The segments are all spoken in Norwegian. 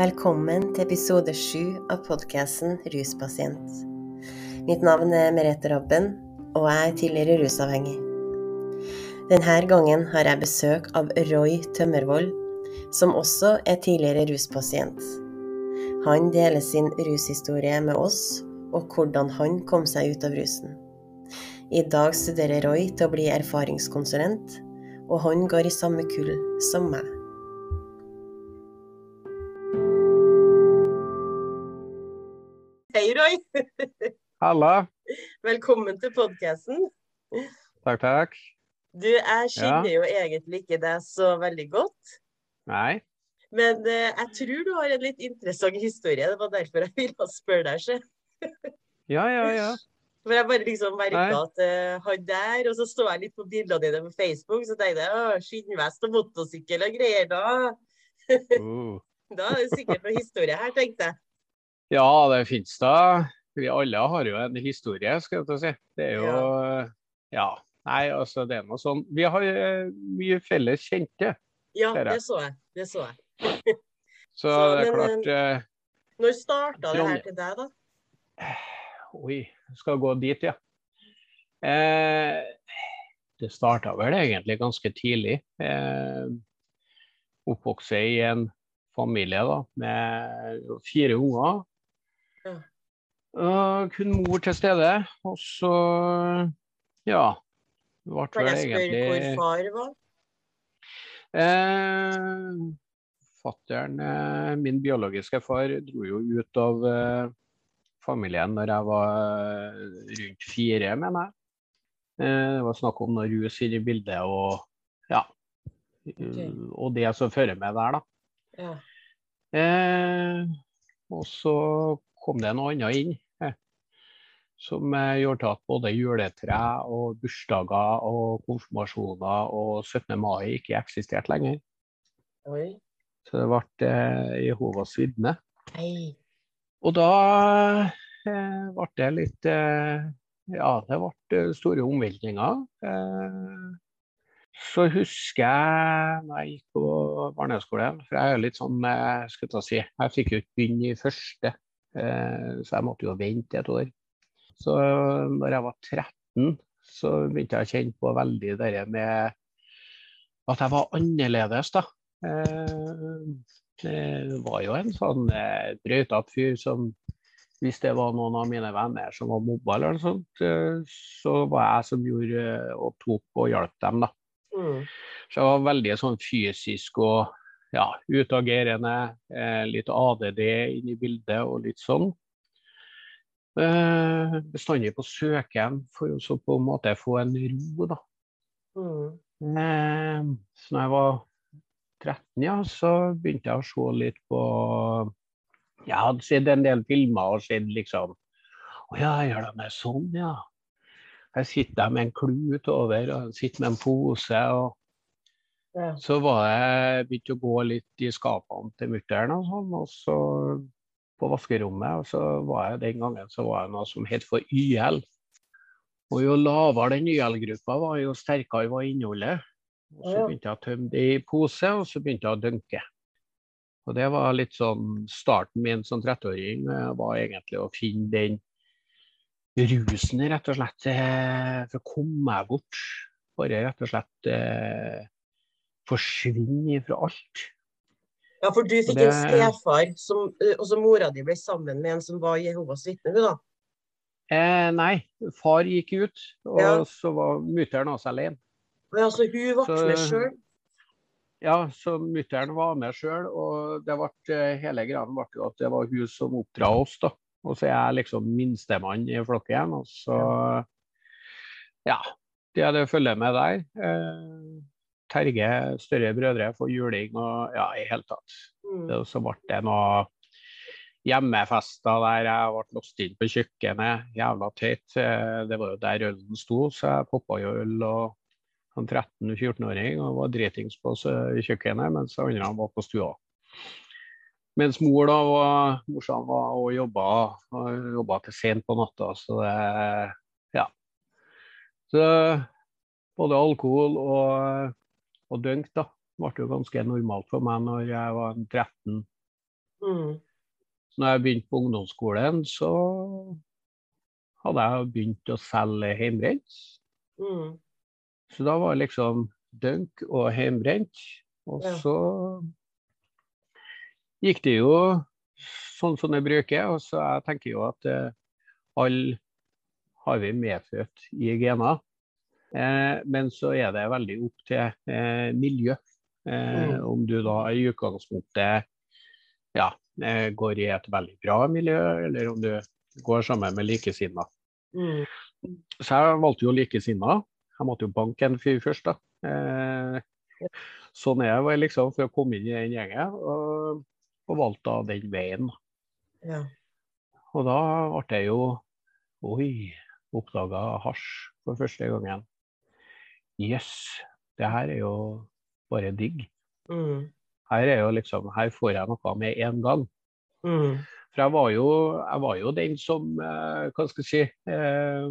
Velkommen til episode sju av podkasten Ruspasient. Mitt navn er Merete Rabben, og jeg er tidligere rusavhengig. Denne gangen har jeg besøk av Roy Tømmervold, som også er tidligere ruspasient. Han deler sin rushistorie med oss, og hvordan han kom seg ut av rusen. I dag studerer Roy til å bli erfaringskonsulent, og han går i samme kull som meg. Roy. Halla. Velkommen til podkasten. Takk, takk. Du, jeg kjenner jo egentlig ikke deg så veldig godt. Nei. Men eh, jeg tror du har en litt interessant historie. Det var derfor jeg ville spørre deg. Ikke? Ja, ja, ja. For jeg bare liksom merka at uh, han der, og så så jeg litt på bildene dine på Facebook, så tenkte jeg å, skinnvest og motorsykkel og greier. Da, Uh. da er det sikkert noe historie her, tenkte jeg. Ja, det fins da. Vi alle har jo en historie, skal jeg si. Det er jo Ja. Nei, altså det er noe sånn Vi har eh, mye felles kjente. Ja, det så jeg. Det så jeg. Så, Så, det er men, klart eh, Når starta det her til deg, da? Oi, skal gå dit, ja. Eh, det starta vel egentlig ganske tidlig. Eh, oppvokste i en familie da, med fire unger. Og kun mor til stede. Og så, ja ble Kan jeg spørre hvor far var? Eh, fatteren, eh, min biologiske far, dro jo ut av eh, familien når jeg var eh, rundt fire, mener jeg. Eh, det var snakk om noe rus inne i bildet og ja. Okay. Og det som fører med der, da. Ja. Eh, og så kom det noe annet inn. eh, Som eh, gjorde at både juletre og bursdager og konfirmasjoner og 17. mai ikke eksisterte lenger. Oi. Så det ble eh, Jehovas vitne. Og da eh, ble det litt eh, Ja, det ble store omveltninger. Eh, så husker jeg da jeg gikk på barneskolen, for jeg er litt sånn eh, skal jeg si, Jeg fikk jo ikke begynne i første, eh, så jeg måtte jo vente et år. Så når jeg var 13, så begynte jeg å kjenne på veldig det med at jeg var annerledes, da. Jeg det var jo en sånn eh, brøytete fyr som hvis det var noen av mine venner som var mobba eller noe sånt, eh, så var jeg som gjorde eh, og tok og hjalp dem, da. Mm. Så jeg var veldig sånn fysisk og ja, utagerende. Eh, litt ADD inn i bildet og litt sånn. Eh, bestandig på søken for å på en måte få en ro, da. Mm. Eh, så når jeg var 13, ja, så begynte jeg å se litt på Jeg hadde sett en del filmer og sett liksom Å ja, gjør de det sånn, ja. Her sitter de med en klut over, og sitter med en pose. og Ja. Så var jeg begynte å gå litt i skapene til mutter'n og sånn, og så på vaskerommet. Og så var jeg den gangen så var jeg noe som het for YL. Og jo lavere den YL-gruppa var, jo sterkere var innholdet. Og så begynte jeg å tømme det i pose, og så begynte jeg å dunke. Og det var litt sånn starten min som 30-åring, eh, var egentlig å finne den rusen, rett og slett. eh, For å komme meg bort. Bare rett og slett eh, forsvinne fra alt. ja, for du fikk det- en stefar, som, eh, og så mora di ble sammen med en som var Jehovas vitne, du da? Eh, nei, far gikk ut, og Ja. så var mutter'n også alene. Men altså, hun ble Så- med sjøl? Ja, så mutter'n var med sjøl, og det ble, eh, hele greia ble at det var hun som oppdra oss. da. Og så er jeg liksom minstemann i flokken, og så Ja. Det er det følger med der. Eh, Terje, større brødre, for juling og ja, i hele tatt. Mm. Så ble det noe hjemmefester der jeg ble låst inn på kjøkkenet. Jævla teit. Eh, Det var jo der ølen sto, så jeg poppa jo øl og en 13-14-åring og var dritings på kjøkkenet, mens andre var på stua. Mens mor da var, morsan var og jobba, og jobba til sent på natta, så det Ja. Så både alkohol og, og dunk da, ble jo ganske normalt for meg når jeg var 13 Mm. Så når jeg begynte på ungdomsskolen, så hadde jeg begynt å selge hjemmebrent. Mm. Så da var det liksom dunk og hjemmebrent. Og Ja. så gikk det jo sånn som det bruker. Og så jeg tenker jo at eh, alle har vi medfødt i gener. Eh, men så er det veldig opp til eh, miljø. Eh, Mm. Om du da i utgangspunktet ja, eh, går i et veldig bra miljø, eller om du går sammen med likesinnede. Mm. Så jeg valgte jo likesinnede. Jeg måtte jo banke en fyr først, da. Eh, sånn er det liksom for å komme inn i den gjengen, og, og valgte da den veien. Ja. Og da ble jeg jo Oi, oppdaga hasj for første gangen. Jøss, yes, det her er jo bare digg. Mm. Her er jo liksom, her får jeg noe med en gang. Mm. For jeg var jo, jeg var jo den som, eh, hva skal jeg si, eh,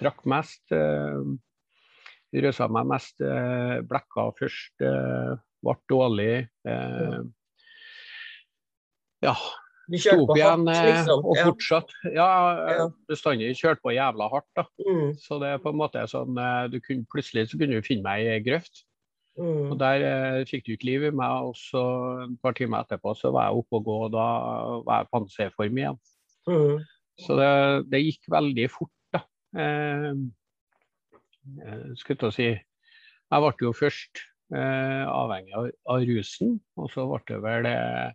drakk mest. Eh, Røsa meg mest, eh, blekka først, eh, ble dårlig. Eh, ja, sto på igjen hardt, eh, liksom. og fortsatt. Ja, Ja. bestandig kjørt på jævla hardt, da. Mm. Så det er på en måte sånn, eh, du kunne, plutselig så kunne du finne meg i grøft. Mm. Og der eh, fikk du ikke liv i meg, og så et par timer etterpå så var jeg oppe og gå, og da var jeg panserform igjen. Mm. Så det, det gikk veldig fort, da. Eh, eh, skulle til å si Jeg ble jo først eh, avhengig av, av rusen, og så ble det vel eh,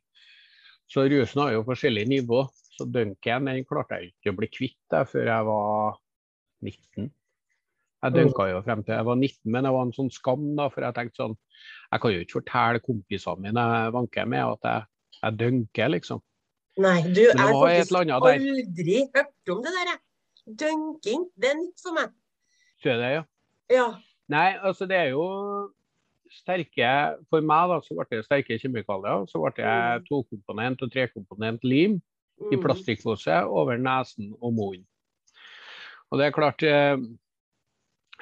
Så rusen har jo forskjellig nivå. Så dunken den klarte jeg ikke å bli kvitt da, før jeg var 19. Jeg dunka jo frem til jeg var 19, men det var en sånn skam, da, for jeg tenkte sånn Jeg kan jo ikke fortelle kompisene mine jeg vanker med at jeg, jeg dunker, liksom. Nei, du, er faktisk aldri hørt om det der, jeg. Dunking, det er nytt for meg. Så er det, ja. Ja. Nei, altså det er jo sterke For meg da, så ble det sterke kjemikalier. Så ble det Mm. tokomponent og trekomponent lim i Mm. plastikkpose over nesen og munnen. Og det er klart eh,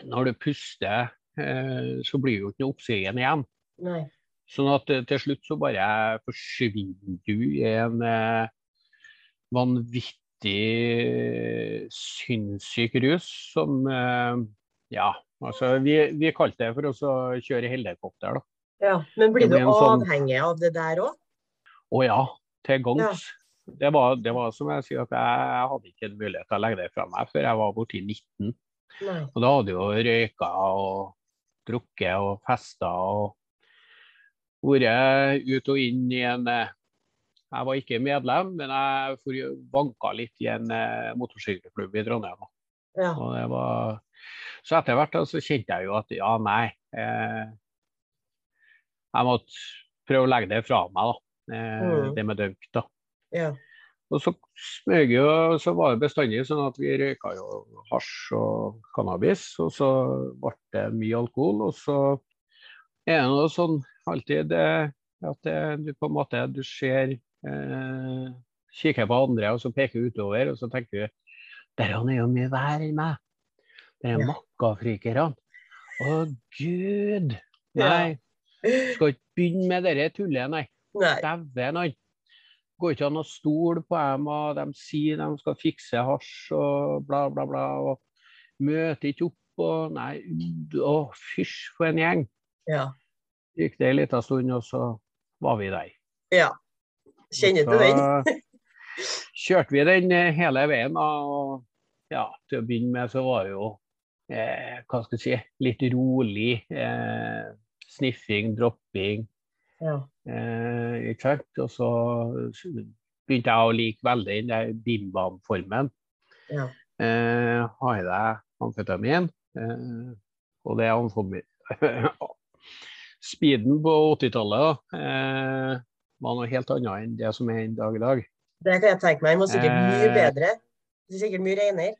Når du puster, eh, så blir det jo ikke noe oksygen igjen. Nei. Sånn at eh, til slutt så bare forsvinner du i en vanvittig sinnssyk rus som Ja, altså vi, vi kalte det for å kjøre helikopter, da. Ja. Men blir du sånn- avhengig av det der òg? Å ja, til gangs. Det, var, det var som jeg sier, at jeg, jeg hadde ikke mulighet til å legge det fra meg før jeg var borti 19. Nei. Og da hadde jo røyka og drukket og festa og vært ut og inn i en eh, Jeg var ikke medlem, men jeg banka litt i en eh, motorsykkelklubb i Trondheim. Ja. Og det var, så etter hvert så kjente jeg jo at ja, nei. Eh, jeg måtte prøve å legge det fra meg, da. Eh, Mm. Det med dunk, da. Ja. Og så smøg jo, så var det bestandig sånn at vi røyka jo hasj og cannabis, og så ble det mye alkohol. Og så er det noe sånn alltid at det, du på en måte du ser eh, Kikker på andre og så peker utover, og så tenker du der er jo mye verre enn meg. Det er Ja. makkafrikerne. Å gud! Nei, skal ikke begynne med det tullet, nei. Dæven han. Går ikke an å stole på dem, og de sier de skal fikse hasj og bla, bla, bla. Og møter ikke opp og Nei, å fysj, for en gjeng. Ja. Gikk det en liten stund, og så var vi der. ja. Kjenner du den? Kjørte vi den eh, hele veien. og ja, Til å begynne med så var det jo hva skal jeg si, litt rolig. Eh, sniffing, dropping. Ja. Eh, ikke sant? Og så begynte jeg å like veldig den der bimbam-formen. Ja. Eh, har i deg amfetamin, eh, og det er amfetamin Speeden på 80-tallet eh, var noe helt annet enn det som er i dag i dag. Det kan jeg tenke meg. Den var sikkert mye Eh. bedre. Det er sikkert mye renere.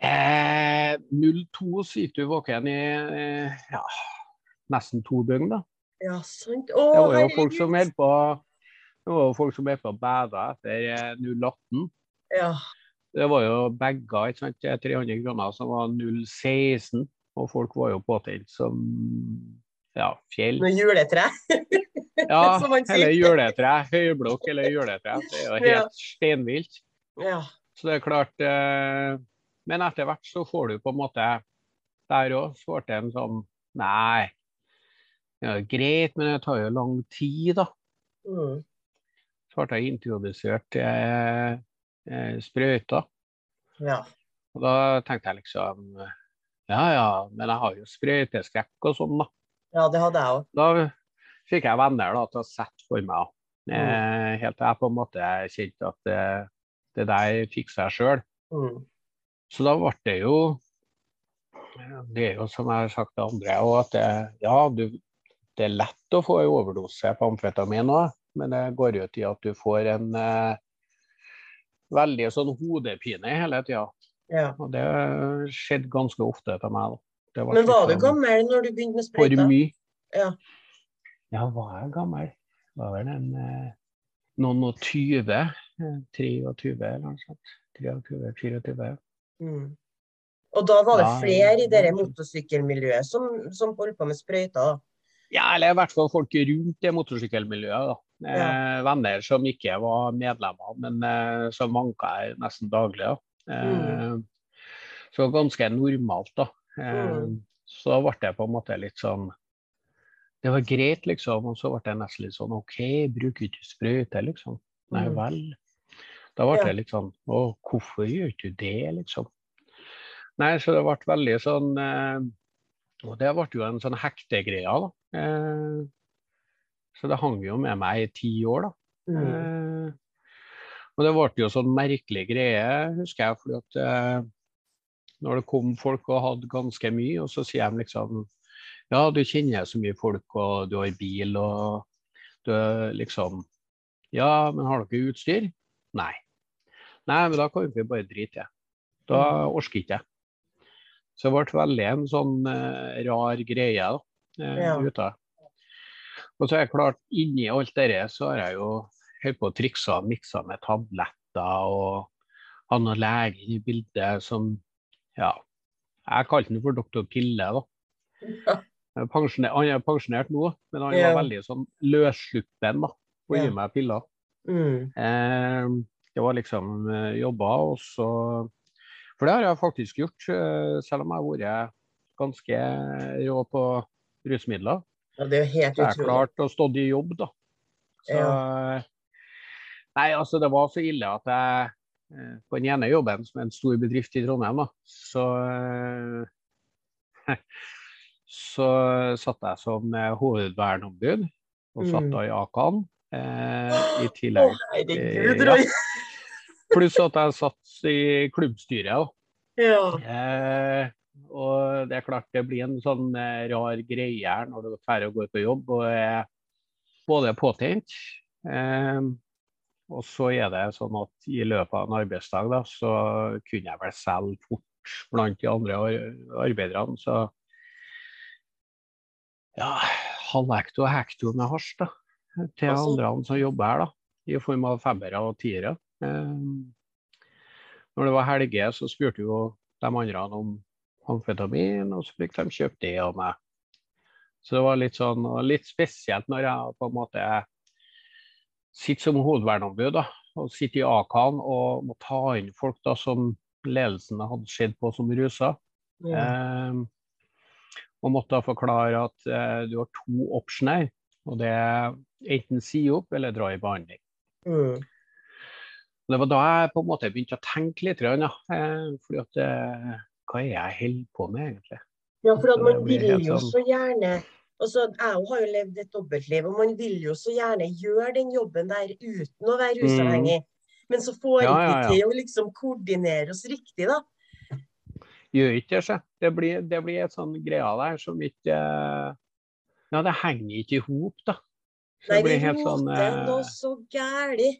Eh, 02 sitter du våken i eh, ja, nesten to døgn, da. Ja, sant. Å, Det var jo folk som holdt på det var jo folk som holdt på å bade etter eh, 018. Ja. Det var jo bager, ikke sant. Det er 300 kroner som var 016. Og folk var jo påtent som ja, fjell. Med juletre. Ja, eller juletre. Høyblokk eller juletre. Det er jo helt Ja. steinvilt. Ja. Så det er klart eh, Men etter hvert så får du på en måte Der òg svarte en sånn Nei, ja, greit, men det tar jo lang tid, da. Mm. Så ble jeg introdusert eh, eh, sprøyter. ja. Og da tenkte jeg liksom Ja ja, men jeg har jo sprøyteskrekk og sånn, da. Ja, det hadde jeg òg. Da fikk jeg venner da, til å sette for meg. Eh, helt til jeg på en måte kjente at det, det der fikser jeg sjøl. Mm. Så da ble det jo Det er jo som jeg har sagt til andre òg, at det, ja, du, det er lett å få en overdose på amfetamin òg, men det går jo til at du får en eh, veldig sånn hodepine hele tida. Ja. Og det skjedde ganske ofte til meg. da. Men var du liksom gammel når du begynte med For mye. Ja. Ja, var jeg gammel? Var vel en eh, noen og tyve? eh, 23 eller noe sånt. 23, 24. Mm. Og da var det Ja, flere i det ja. motorsykkelmiljøet som, som holdt på med sprøyter? da. Ja, eller i hvert fall folk rundt det motorsykkelmiljøet. da. Eh, Venner som ikke var medlemmer, men eh, som vanka her nesten daglig. da. Eh, Så ganske normalt, da. Eh, Mm. Så ble det på en måte litt sånn Det var greit, liksom. Og så ble det nesten litt sånn OK, bruker ikke sprøyte, liksom. Nei Mm. vel. Da ble det litt sånn Å, hvorfor gjør ikke du det, liksom? Nei, så det ble veldig sånn eh, Og det ble jo en sånn hektegreie, da. Eh, så det hang jo med meg i ti år, da. Mm. Eh, og det ble jo sånn merkelig greie, husker jeg. fordi at når det kom folk og hadde ganske mye, og så sier de liksom Ja, du kjenner så mye folk, og du har bil, og du liksom Ja, men har dere utstyr? Nei. Nei, men da kan vi bare drite i det. Da orker ikke jeg. Så det ble veldig en sånn uh, rar greie da, uh, Ja. ute. Og så er det klart, inni alt dette så har jeg jo holdt på å trikse og miksa med tabletter og han og legen i bildet som Ja, jeg kalte han for doktor Pille, da. Ja. Han er pensjoner- han er pensjonert nå, men han Ja. var veldig sånn løssluppen da, og gi meg piller. Mm. Eh, det var liksom eh, jobba, og så For det har jeg faktisk gjort, eh, selv om jeg har vært ganske rå på rusmidler. Ja, det er helt utrolig. jeg har klart å stå i jobb, da. Så, Nei, altså det var så ille at jeg eh, på den ene jobben, som er en stor bedrift i Trondheim, da, så eh, så satt jeg som hovedvernombud hovedverneombud, og satt Mm. da i Akan. Eh, I tillegg Roy! Pluss at jeg satt i klubbstyret. òg. Ja. Eh, og det er klart det blir en sånn eh, rar greie her når du er og å gå på jobb og er både påtent. Og så er det sånn at i løpet av en arbeidsdag da, så kunne jeg vel selge fort blant de andre ar arbeiderne. Så ja, halv hekto og hekto med hasj da, til Altså- andre som jobber her, da, i form av femmere og tiere. Eh, når det var helge, så spurte jo de andre om amfetamin, og så fikk de kjøpt det av meg. Så det var litt sånn, litt spesielt når jeg på en måte sitter som hovedverneombud da, og sitter i Akan og må ta inn folk da som ledelsen hadde sett på som rusa. Ja. Eh, og måtte da forklare at eh, du har to optioner, og det enten si opp eller dra i behandling. Mm. Det var da jeg på en måte begynte å tenke litt. Ja. Eh, fordi at eh, Hva er jeg holder på med, egentlig? Ja, for man vil jo sånn- så gjerne altså, Jeg har jo levd et dobbeltliv, og man vil jo så gjerne gjøre den jobben der uten å være rusavhengig. Men så får Mm. Ja, ikke ja, ja. til å liksom koordinere oss riktig, da. Gjør ikke det, seg. Det blir, det blir et sånn greia der som ikke eh, Ja, det henger ikke i hop, da. Så Nei, det blir helt sånn roter eh, noe så gæli.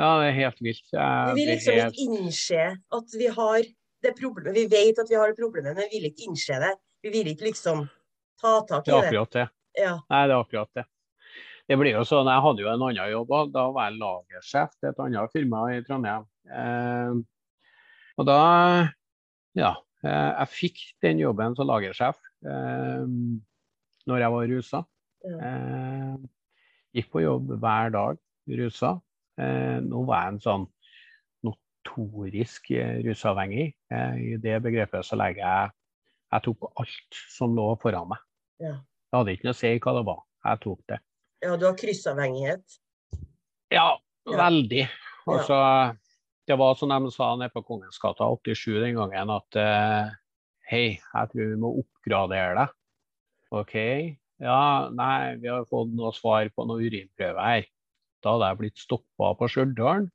Ja, det er helt vilt. Vi vil liksom helt ikke innse at vi har det problemet. Vi vet at vi har det problemet, men vi vil ikke innse det. Vi vil ikke liksom ta tak Det i er det. akkurat det. Ja. Nei, det er akkurat det. Det blir jo sånn, Jeg hadde jo en annen jobb òg. Da var jeg lagersjef til et annet firma i Trondheim. Eh, og da Ja. Eh, jeg fikk den jobben som lagersjef eh, når jeg var rusa. Ja. Eh, Gikk på jobb hver dag rusa. Eh, nå var jeg en sånn notorisk eh, rusavhengig. Eh, I det begrepet så legger jeg Jeg tok alt som lå foran meg. Ja. Jeg hadde ikke noe å si hva det var. Jeg tok det. Ja, du har kryssavhengighet. Ja, Ja. veldig. Altså, det var som de sa nede på Kongens gate 87 den gangen, at hei, jeg tror vi må oppgradere deg. OK. Ja, nei, vi har fått noe svar på noe urinprøve her. Da hadde jeg blitt stoppa på Stjørdal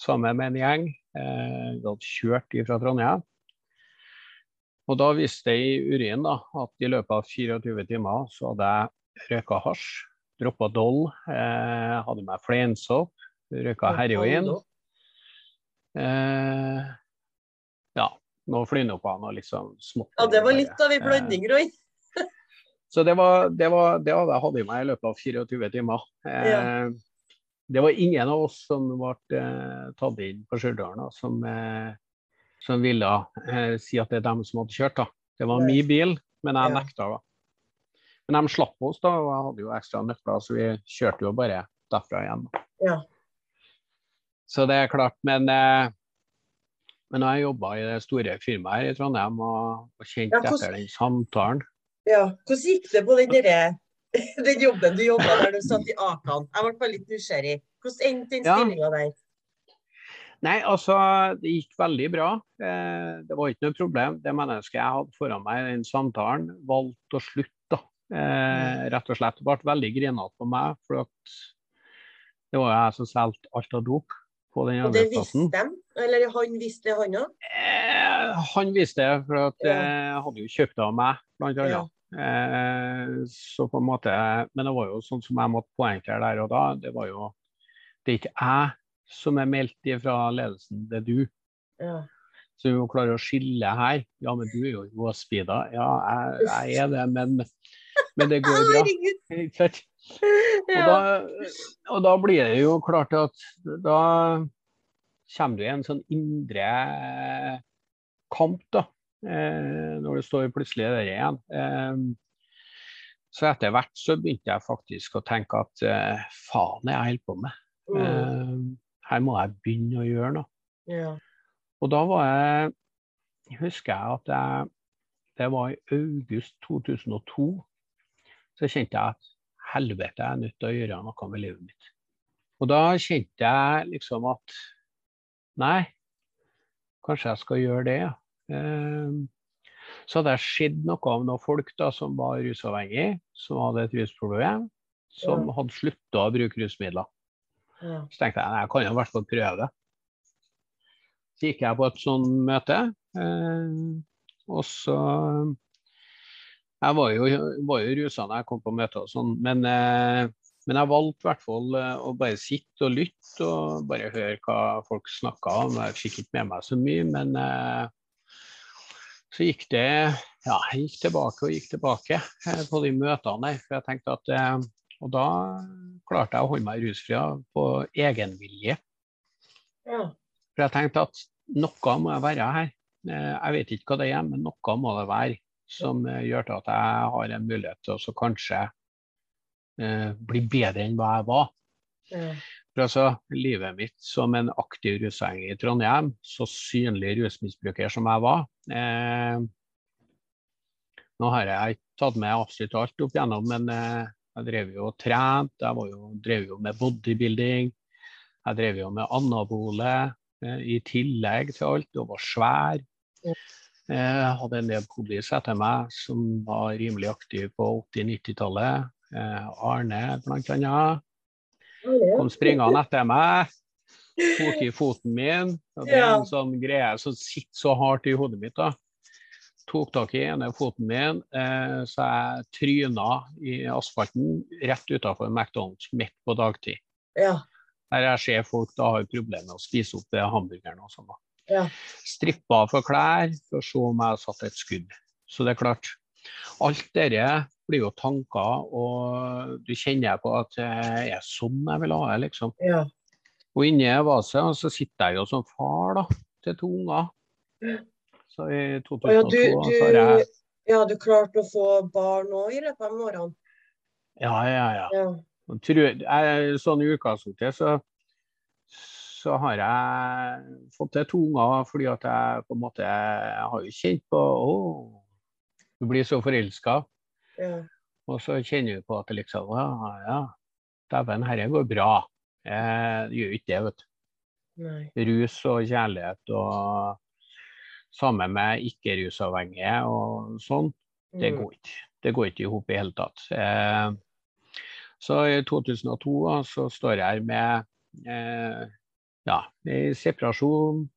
sammen med en gjeng. Eh, vi hadde kjørt fra Trondheim. Og da viste det i urin da, at i løpet av 24 timer så hadde jeg røyka hasj, droppa doll, eh, hadde meg fleinsopp, røyka heroin. Eh, ja, noe flynoppan og liksom smått. Ja, det var litt av en Eh, blanding, Roy. Så det, var, det, var, det hadde jeg hatt i meg i løpet av 24 timer. Eh, Ja. Det var ingen av oss som ble eh, tatt inn på Stjørdal som, eh, som ville eh, si at det er dem som hadde kjørt. da. Det var min bil, men jeg nekta. da. Men de slapp oss, da, og jeg hadde jo ekstra nøkler, så vi kjørte jo bare derfra igjen. Ja. Så det er klart, men eh, men jeg jobba i det store firmaet her i Trondheim og, og kjente Ja, hvordan- etter den samtalen Ja. Hvordan gikk det på den, derre- den jobben du jobba der du satt i Akan? Jeg ble bare litt nysgjerrig. Hvordan endte den stillinga der? Nei, altså, det gikk veldig bra. Eh, det var ikke noe problem. Det mennesket jeg hadde foran meg i den samtalen, valgte å slutte. Eh, rett og slett. Det ble veldig grinete på meg, for det var jeg som solgte alt av dop på den Og det visste de? Eller han visste det, han òg? Eh, han visste det, for at eh, jeg hadde jo kjøpt av meg, blant annet. Ja. Eh, så på en måte, Men det var jo sånn som jeg måtte poengtere der og da. Det var jo Det er ikke jeg som er meldt ifra ledelsen, det er du. Ja. Så vi må klare å skille her. Ja, men du er jo råspeeda. Ja, jeg, jeg er det, men, men det går bra. Ikke sant? Og da, og da blir det jo klart at da kommer du i en sånn indre kamp, da. Eh, når det står plutselig der igjen. Eh, så etter hvert så begynte jeg faktisk å tenke at eh, faen er jeg holder på med. Mm. Her må jeg begynne å gjøre noe. Ja. Og da var jeg Husker jeg at jeg Det var i august 2002. Så kjente jeg at helvete, jeg er nødt til å gjøre noe med livet mitt. Og da kjente jeg liksom at nei, kanskje jeg skal gjøre det, ja. Så hadde jeg sett noe av noen folk da, som var rusavhengige, som hadde et rusproblem, som hadde slutta å bruke rusmidler. Så tenkte jeg jeg kan jo i hvert fall prøve det. Så gikk jeg på et sånt møte, eh, og så Jeg var jo, var jo rusa når jeg kom på møte og sånn, men, eh, men jeg valgte i hvert fall eh, å bare sitte og lytte og bare høre hva folk snakka om. Jeg fikk ikke med meg så mye, men eh, så gikk det Ja, jeg gikk tilbake og gikk tilbake eh, på de møtene der. For jeg tenkte at eh, Og da klarte jeg å holde meg rusfri på egenvilje. Ja. For jeg tenkte at noe må jeg være her. Eh, Jeg vet ikke hva det er, men noe må det være som gjør til at jeg har en mulighet til å kanskje eh, bli bedre enn hva jeg var. Ja. For altså, livet mitt som en aktiv rusavhengig i Trondheim, så synlig rusmisbruker som jeg var eh, Nå har jeg ikke tatt med absolutt alt opp igjennom, men eh, jeg drev jo og trente, jeg jo, drev jo med bodybuilding. Jeg drev jo med anabole eh, i tillegg til alt, og var svær. Eh, Jeg hadde en del kompis etter meg som var rimelig aktiv på 80-90-tallet. Eh, Arne blant annet kom springende etter meg, tok i foten min. Og det er en sånn greie som sitter så hardt i hodet mitt. da. Tok tak i ene foten min, eh, så jeg tryna i asfalten rett utafor McDonald's midt på dagtid. Ja. Der jeg ser folk da har problemer med å spise opp det hamburgeren og sånn. da. Ja. Strippa for klær for å se om jeg har satt et skudd. Så det er klart, alt dette blir jo tanker, og du kjenner på at jeg er sånn jeg vil ha det, liksom. Ja. Og inni vaset så sitter jeg jo som far da, til to unger. Så i 2002 ja, du, så har jeg ja, du klarte å få barn òg i løpet av årene? Ja, ja, ja. Ja. Tror, jeg, sånn i utgangspunktet så, så har jeg fått til to unger fordi at jeg på en måte jeg har jo kjent på Å, du blir så forelska. Ja. Og så kjenner du på at det liksom Ja, ja, dæven, herre går bra. Eh, gjør ikke det, vet du. Nei. Rus og kjærlighet og sammen med ikke-rusavhengige og sånn. Det Mm. går ikke. Det går ikke i hop i hele tatt. Eh, så i 2002 så står jeg her med eh, ja, i separasjon.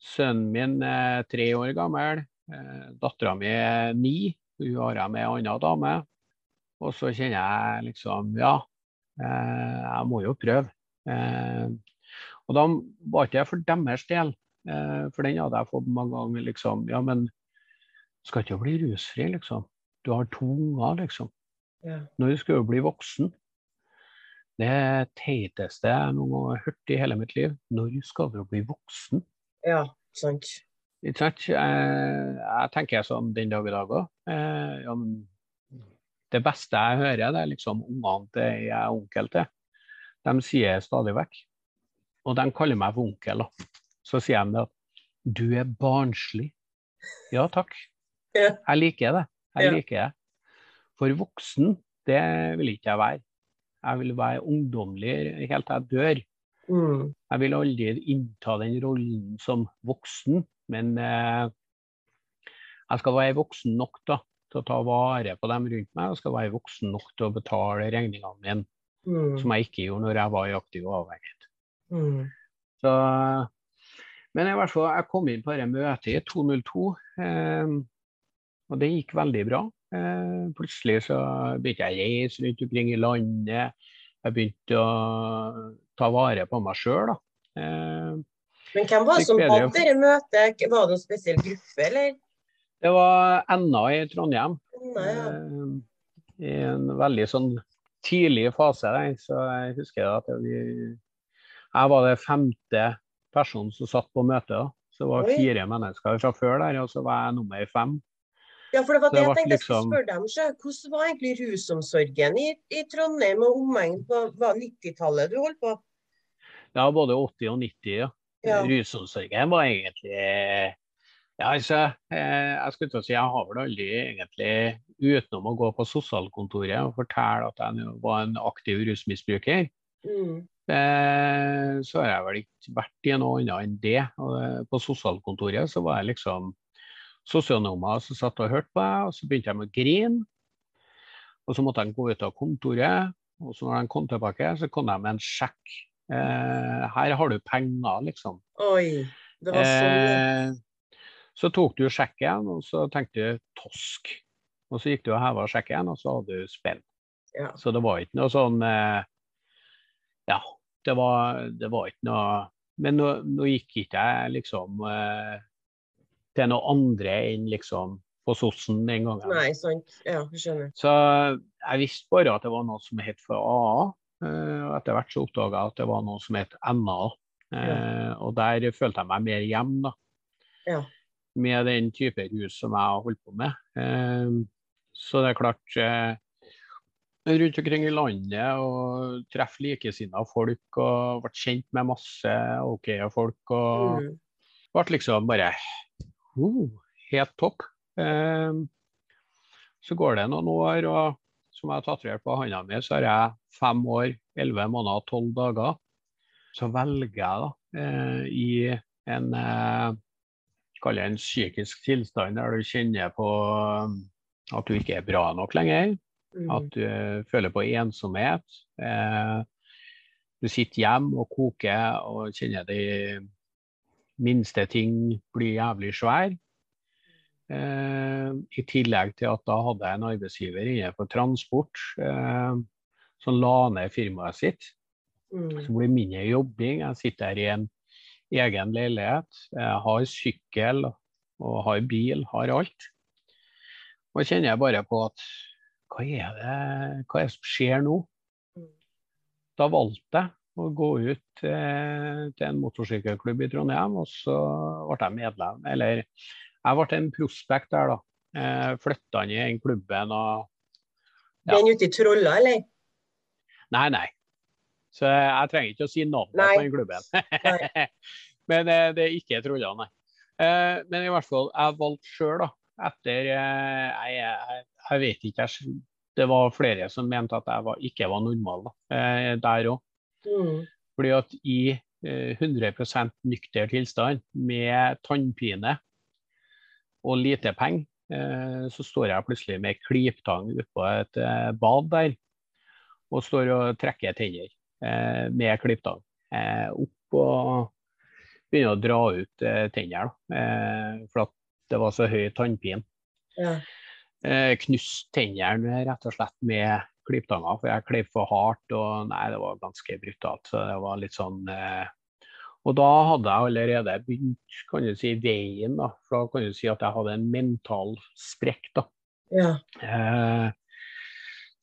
Sønnen min er tre år gammel. Eh, Dattera mi er ni. Hun har jeg med ei anna dame. Og så kjenner jeg liksom Ja, eh, jeg må jo prøve. Eh, og da var ikke det for deres del, for den hadde jeg fått mange ganger. liksom, Ja, men skal ikke bli rusfri, liksom. Du har to unger, liksom. Ja. Når skal du bli voksen? Det teiteste jeg noen gang har hørt i hele mitt liv. Når skal du bli voksen? ja, sant. Ikke sant? Jeg, jeg tenker sånn den dag i dag òg. Eh, ja, det beste jeg hører, det er liksom ungene til jeg er onkel til. De sier stadig vekk. Og de kaller meg for onkel. da. Så sier de det at du er barnslig. Ja takk. Jeg liker det. Jeg liker det. For voksen, det vil ikke jeg være. Jeg vil være ungdommelig helt til jeg dør. Mm. Jeg vil aldri innta den rollen som voksen, men eh, jeg skal være voksen nok da, til å ta vare på dem rundt meg. Jeg skal være voksen nok til å betale regningene mine, Mm. som jeg ikke gjorde når jeg var i aktiv avhengighet. Mm. Så, men i hvert fall, jeg kom inn på dette møtet i 202, eh, og det gikk veldig bra. Eh, plutselig så begynte jeg å reise rundt omkring i landet. Jeg begynte å ta vare på meg sjøl. Eh, Men hvem var det som hadde dette møtet? Var det en spesiell gruppe, eller? Det var NA i Trondheim. Nei, ja. eh, I en veldig sånn tidlig fase. Så jeg husker at vi, jeg var det femte personen som satt på møtet. Så det var Oi. fire mennesker fra før der, og så var jeg nummer fem. Ja, for det var det jeg tenkte jeg skulle liksom- spørre dem. sjø. Hvordan var egentlig rusomsorgen i, i Trondheim og omegn på 90-tallet du holdt på? Ja, både 80 og 90. Ja. Ja. Rusomsorgen var egentlig Ja, altså, eh, jeg skulle til å si jeg har vel aldri egentlig, utenom å gå på sosialkontoret og fortelle at jeg var en aktiv rusmisbruker, Mm. Eh, så har jeg vel ikke vært i noe annet enn det. Og eh, på sosialkontoret så var jeg liksom sosionomer som satt og hørte på meg, og så begynte de å grine. Og så måtte de gå ut av kontoret, og så når de kom tilbake, så kom de med en sjekk. Eh, her har du penger, liksom. Oi. Det var sånn. mye Eh, så tok du sjekken, og så tenkte du tosk. Og så gikk du og heva sjekken, og så hadde du spill. Ja. Så det var ikke noe sånn eh, Ja, det var, det var ikke noe Men nå, nå gikk ikke jeg liksom eh, til noe andre enn liksom på sossen den gangen. Nei, sant. Ja, skjønner. Så jeg visste bare at det var noe som het for AA. Eh, Og etter hvert så oppdaga jeg at det var noe som het NA. Ja. Og der følte jeg meg mer hjem, da. Ja. Med den type rus som jeg har holdt på med. Eh, Så det er klart eh, Rundt omkring i landet og treffe likesinnede folk og ble kjent med masse OK folk. og Mm. ble liksom bare uh, helt topp. Eh, så går det noen år, og som jeg har tatovert på handa mi, så har jeg fem år, elleve måneder og tolv dager. Så velger jeg da eh, i en eh, Kall det en psykisk tilstand der du kjenner på um, at du ikke er bra nok lenger. Mm. At du eh, føler på ensomhet. Eh, du sitter hjemme og koker og kjenner de minste ting blir jævlig svær. Eh, I tillegg til at da hadde jeg en arbeidsgiver innenfor transport eh, som la ned firmaet sitt. Mm. Så det blir mindre jobbing. Jeg sitter her i en egen leilighet. Jeg har sykkel og har bil, har alt. Og kjenner jeg bare på at hva er det, hva er det som skjer nå? Mm. Da valgte jeg å gå ut eh, til en motorsykkelklubb i Trondheim, og så ble jeg medlem. Eller jeg ble en prospekt der, da. Eh, Flytta inn i den klubben og Ja. Den ute i Trolla, eller? Nei, nei. Så jeg trenger ikke å si navnet Nei. på den klubben. men eh, det er ikke Trolla, nei. Eh, men i hvert fall, jeg valgte sjøl, da. Etter eh, jeg, jeg, jeg vet ikke, jeg, det var flere som mente at jeg var, ikke var normal da, der òg. Mm. Fordi at i eh, 100% nykter tilstand med tannpine og lite penger, eh, så står jeg plutselig med kliptang oppå et eh, bad der. Og står og trekker tenner eh, med klipptang. Eh, opp og begynner å dra ut tenner. For at det var så høy tannpine. Ja. Knust tennene rett og slett med klipptanger, for jeg kleip for hardt. og Nei, det var ganske brutalt. Så det var litt sånn Og da hadde jeg allerede begynt kan du si, veien, da. For da kan du si at jeg hadde en mental sprekk, da. Ja. Eh,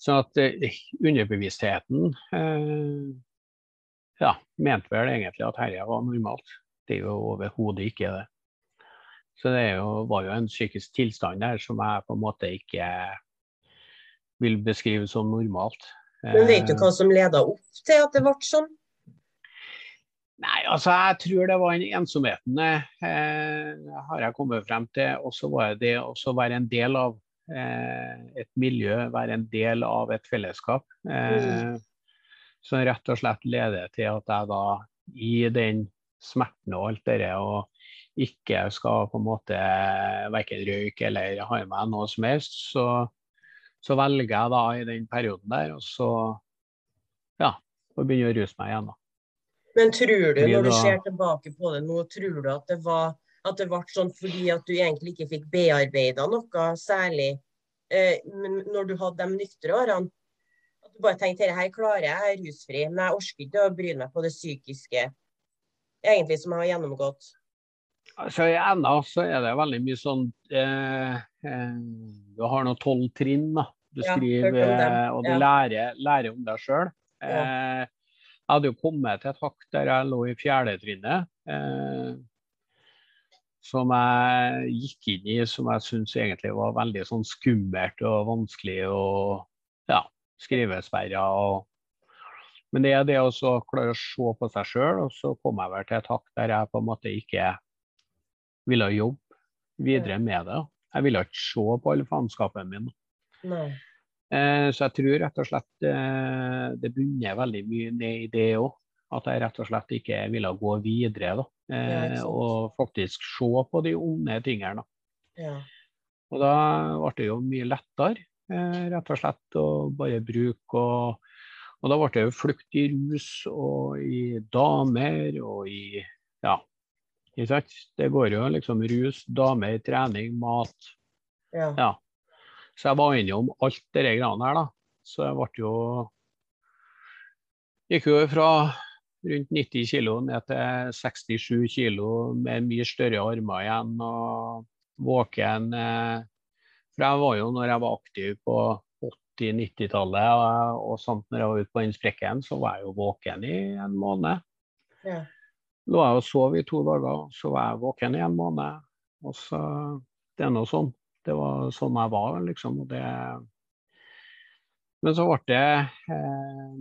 sånn at eh, underbevisstheten eh, ja, mente vel egentlig at dette var normalt. Det er jo overhodet ikke det. Så det er jo, var jo en psykisk tilstand der som jeg på en måte ikke vil beskrive som normalt. Men vet du Eh, hva som leda opp til at det ble sånn? Nei, altså jeg tror det var den ensomheten eh, har jeg kommet frem til. Og så var det å være en del av eh, et miljø, være en del av et fellesskap. Eh, Som rett og slett leder til at jeg da i den smerten og alt det og ikke skal på en måte verken røyke eller ha i meg noe som helst, så, så velger jeg da i den perioden der og så ja, å begynne å ruse meg igjen. da. Men tror du, når du ser tilbake på det nå, tror du at det var at det ble sånn fordi at du egentlig ikke fikk bearbeida noe særlig eh, når du hadde de nyktre årene? At du bare tenkte dette her klarer jeg, jeg er rusfri, men jeg orker ikke å bry meg på det psykiske egentlig som jeg har gjennomgått. Altså I NA så er det veldig mye sånn eh, eh, Du har nå tolv trinn. da. Du Ja, skriver eh, og du ja. lærer, lærer om deg sjøl. Ja. Eh, jeg hadde jo kommet til et hakk der jeg lå i fjerdetrinnet. Eh, som jeg gikk inn i som jeg syns egentlig var veldig sånn skummelt og vanskelig og ja, skrivesperrer Og... Men det er det å klare å se på seg sjøl, og så kom jeg vel til et hakk der jeg på en måte ikke ville jobbe videre med det. Jeg ville ikke se på all faenskapen min. Nei. Eh, så jeg tror rett og slett eh, det bunner veldig mye ned i det òg. At jeg rett og slett ikke ville gå videre da. Eh, og faktisk se på de onde tingene. Ja. Og da ble det jo mye lettere, rett og slett, å bare bruke og Og da ble det jo flukt i rus og i damer og i Ja. Ikke sant? Det går jo liksom rus, damer, trening, mat. Ja. Ja. Så jeg var innom alt det greiene her, da. Så jeg ble jo Gikk jo fra rundt 90 kg ned til 67 kg med mye større armer igjen og våken. eh, For jeg var jo, når jeg var aktiv på 80-90-tallet og, og sånt, når jeg var ute på den sprekken, så var jeg jo våken i en måned. Ja. Lå jeg og sov i to dager, så var jeg våken i en måned. Og så, Det er nå sånn. Det var sånn jeg var, liksom. Og det... Men så ble det eh,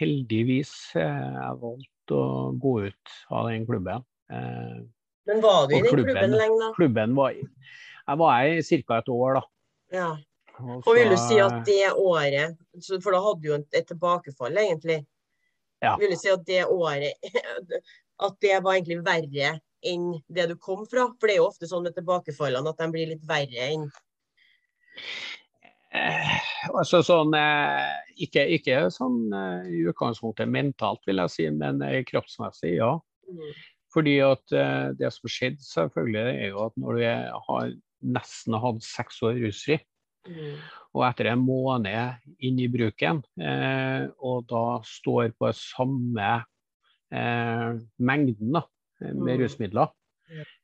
heldigvis eh, jeg valgte å gå ut av den klubben. Eh, Men var du i den klubben. klubben lenge, da? klubben var Jeg var her i ca. et år, da. Ja. Og Og vil du si at det året For da hadde du jo et tilbakefall, egentlig. Ja. Vil du si at det året At det var egentlig verre enn det du kom fra? For det er jo ofte sånn med tilbakefallene at de blir litt verre enn Eh, altså sånn, eh, ikke, ikke sånn eh, i utgangspunktet mentalt, vil jeg si, men eh, kroppsmessig, ja. Mm. Fordi at eh, det som skjedde, selvfølgelig, er jo at når du er, har nesten hatt seks år rusfri, Mm. og etter en måned inn i bruken, eh, og da står på samme eh, mengden da, med Mm. rusmidler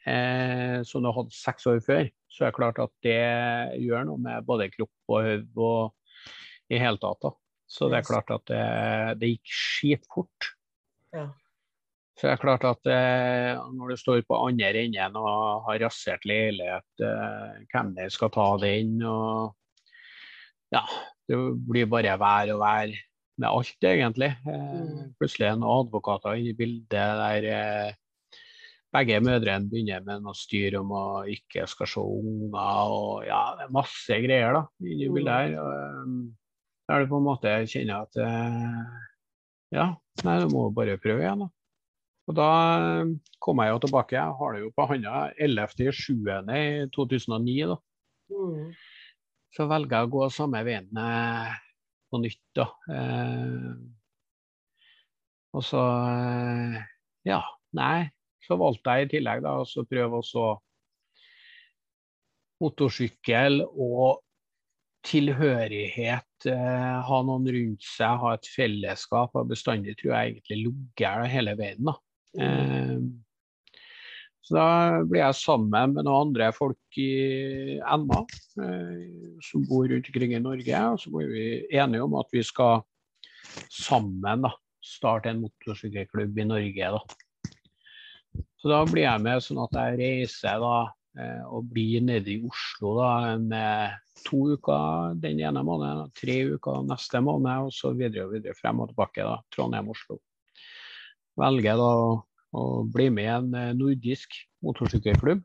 eh, som du hadde seks år før, så er det klart at det gjør noe med både kropp og hode og i hele tatt. da. Så det er klart at det, det gikk skitfort. Ja. Så det er klart at eh, når du står på andre enden og har rasert leilighet, eh, hvem det skal ta den, og ja, det blir bare vær og vær med alt, egentlig. Eh, Mm. plutselig er det noen advokater inne i bildet der eh, begge mødrene begynner med noe styr om å ikke skal se unger og ja, det er masse greier da, inni bildet her. Og, da er det på en måte jeg kjenner at eh, ja, nei, du må bare prøve igjen. da. Og da kommer kom jeg jo tilbake. Jeg har det jo på handa 11.07.2009. da. Mm. Så velger jeg å gå samme veien eh, på nytt, da. Eh, og så eh, ja, nei. Så valgte jeg i tillegg da, å prøve også motorsykkel og tilhørighet. Eh, ha noen rundt seg, ha et fellesskap. Og bestandig tror jeg egentlig ligger der hele veien. da. Eh, så da blir jeg sammen med noen andre folk i NA eh, som bor rundt omkring i Norge. Og så blir vi enige om at vi skal sammen da, starte en motorsykkelklubb i Norge. da. Så da blir jeg med sånn at jeg reiser da eh, og blir nede i Oslo da eh, to uker den ene måneden, tre uker neste måned, og så videre og videre frem og tilbake. da, Trondheim-Oslo. Velger da å- å bli med i en eh, nordisk motorsykkelklubb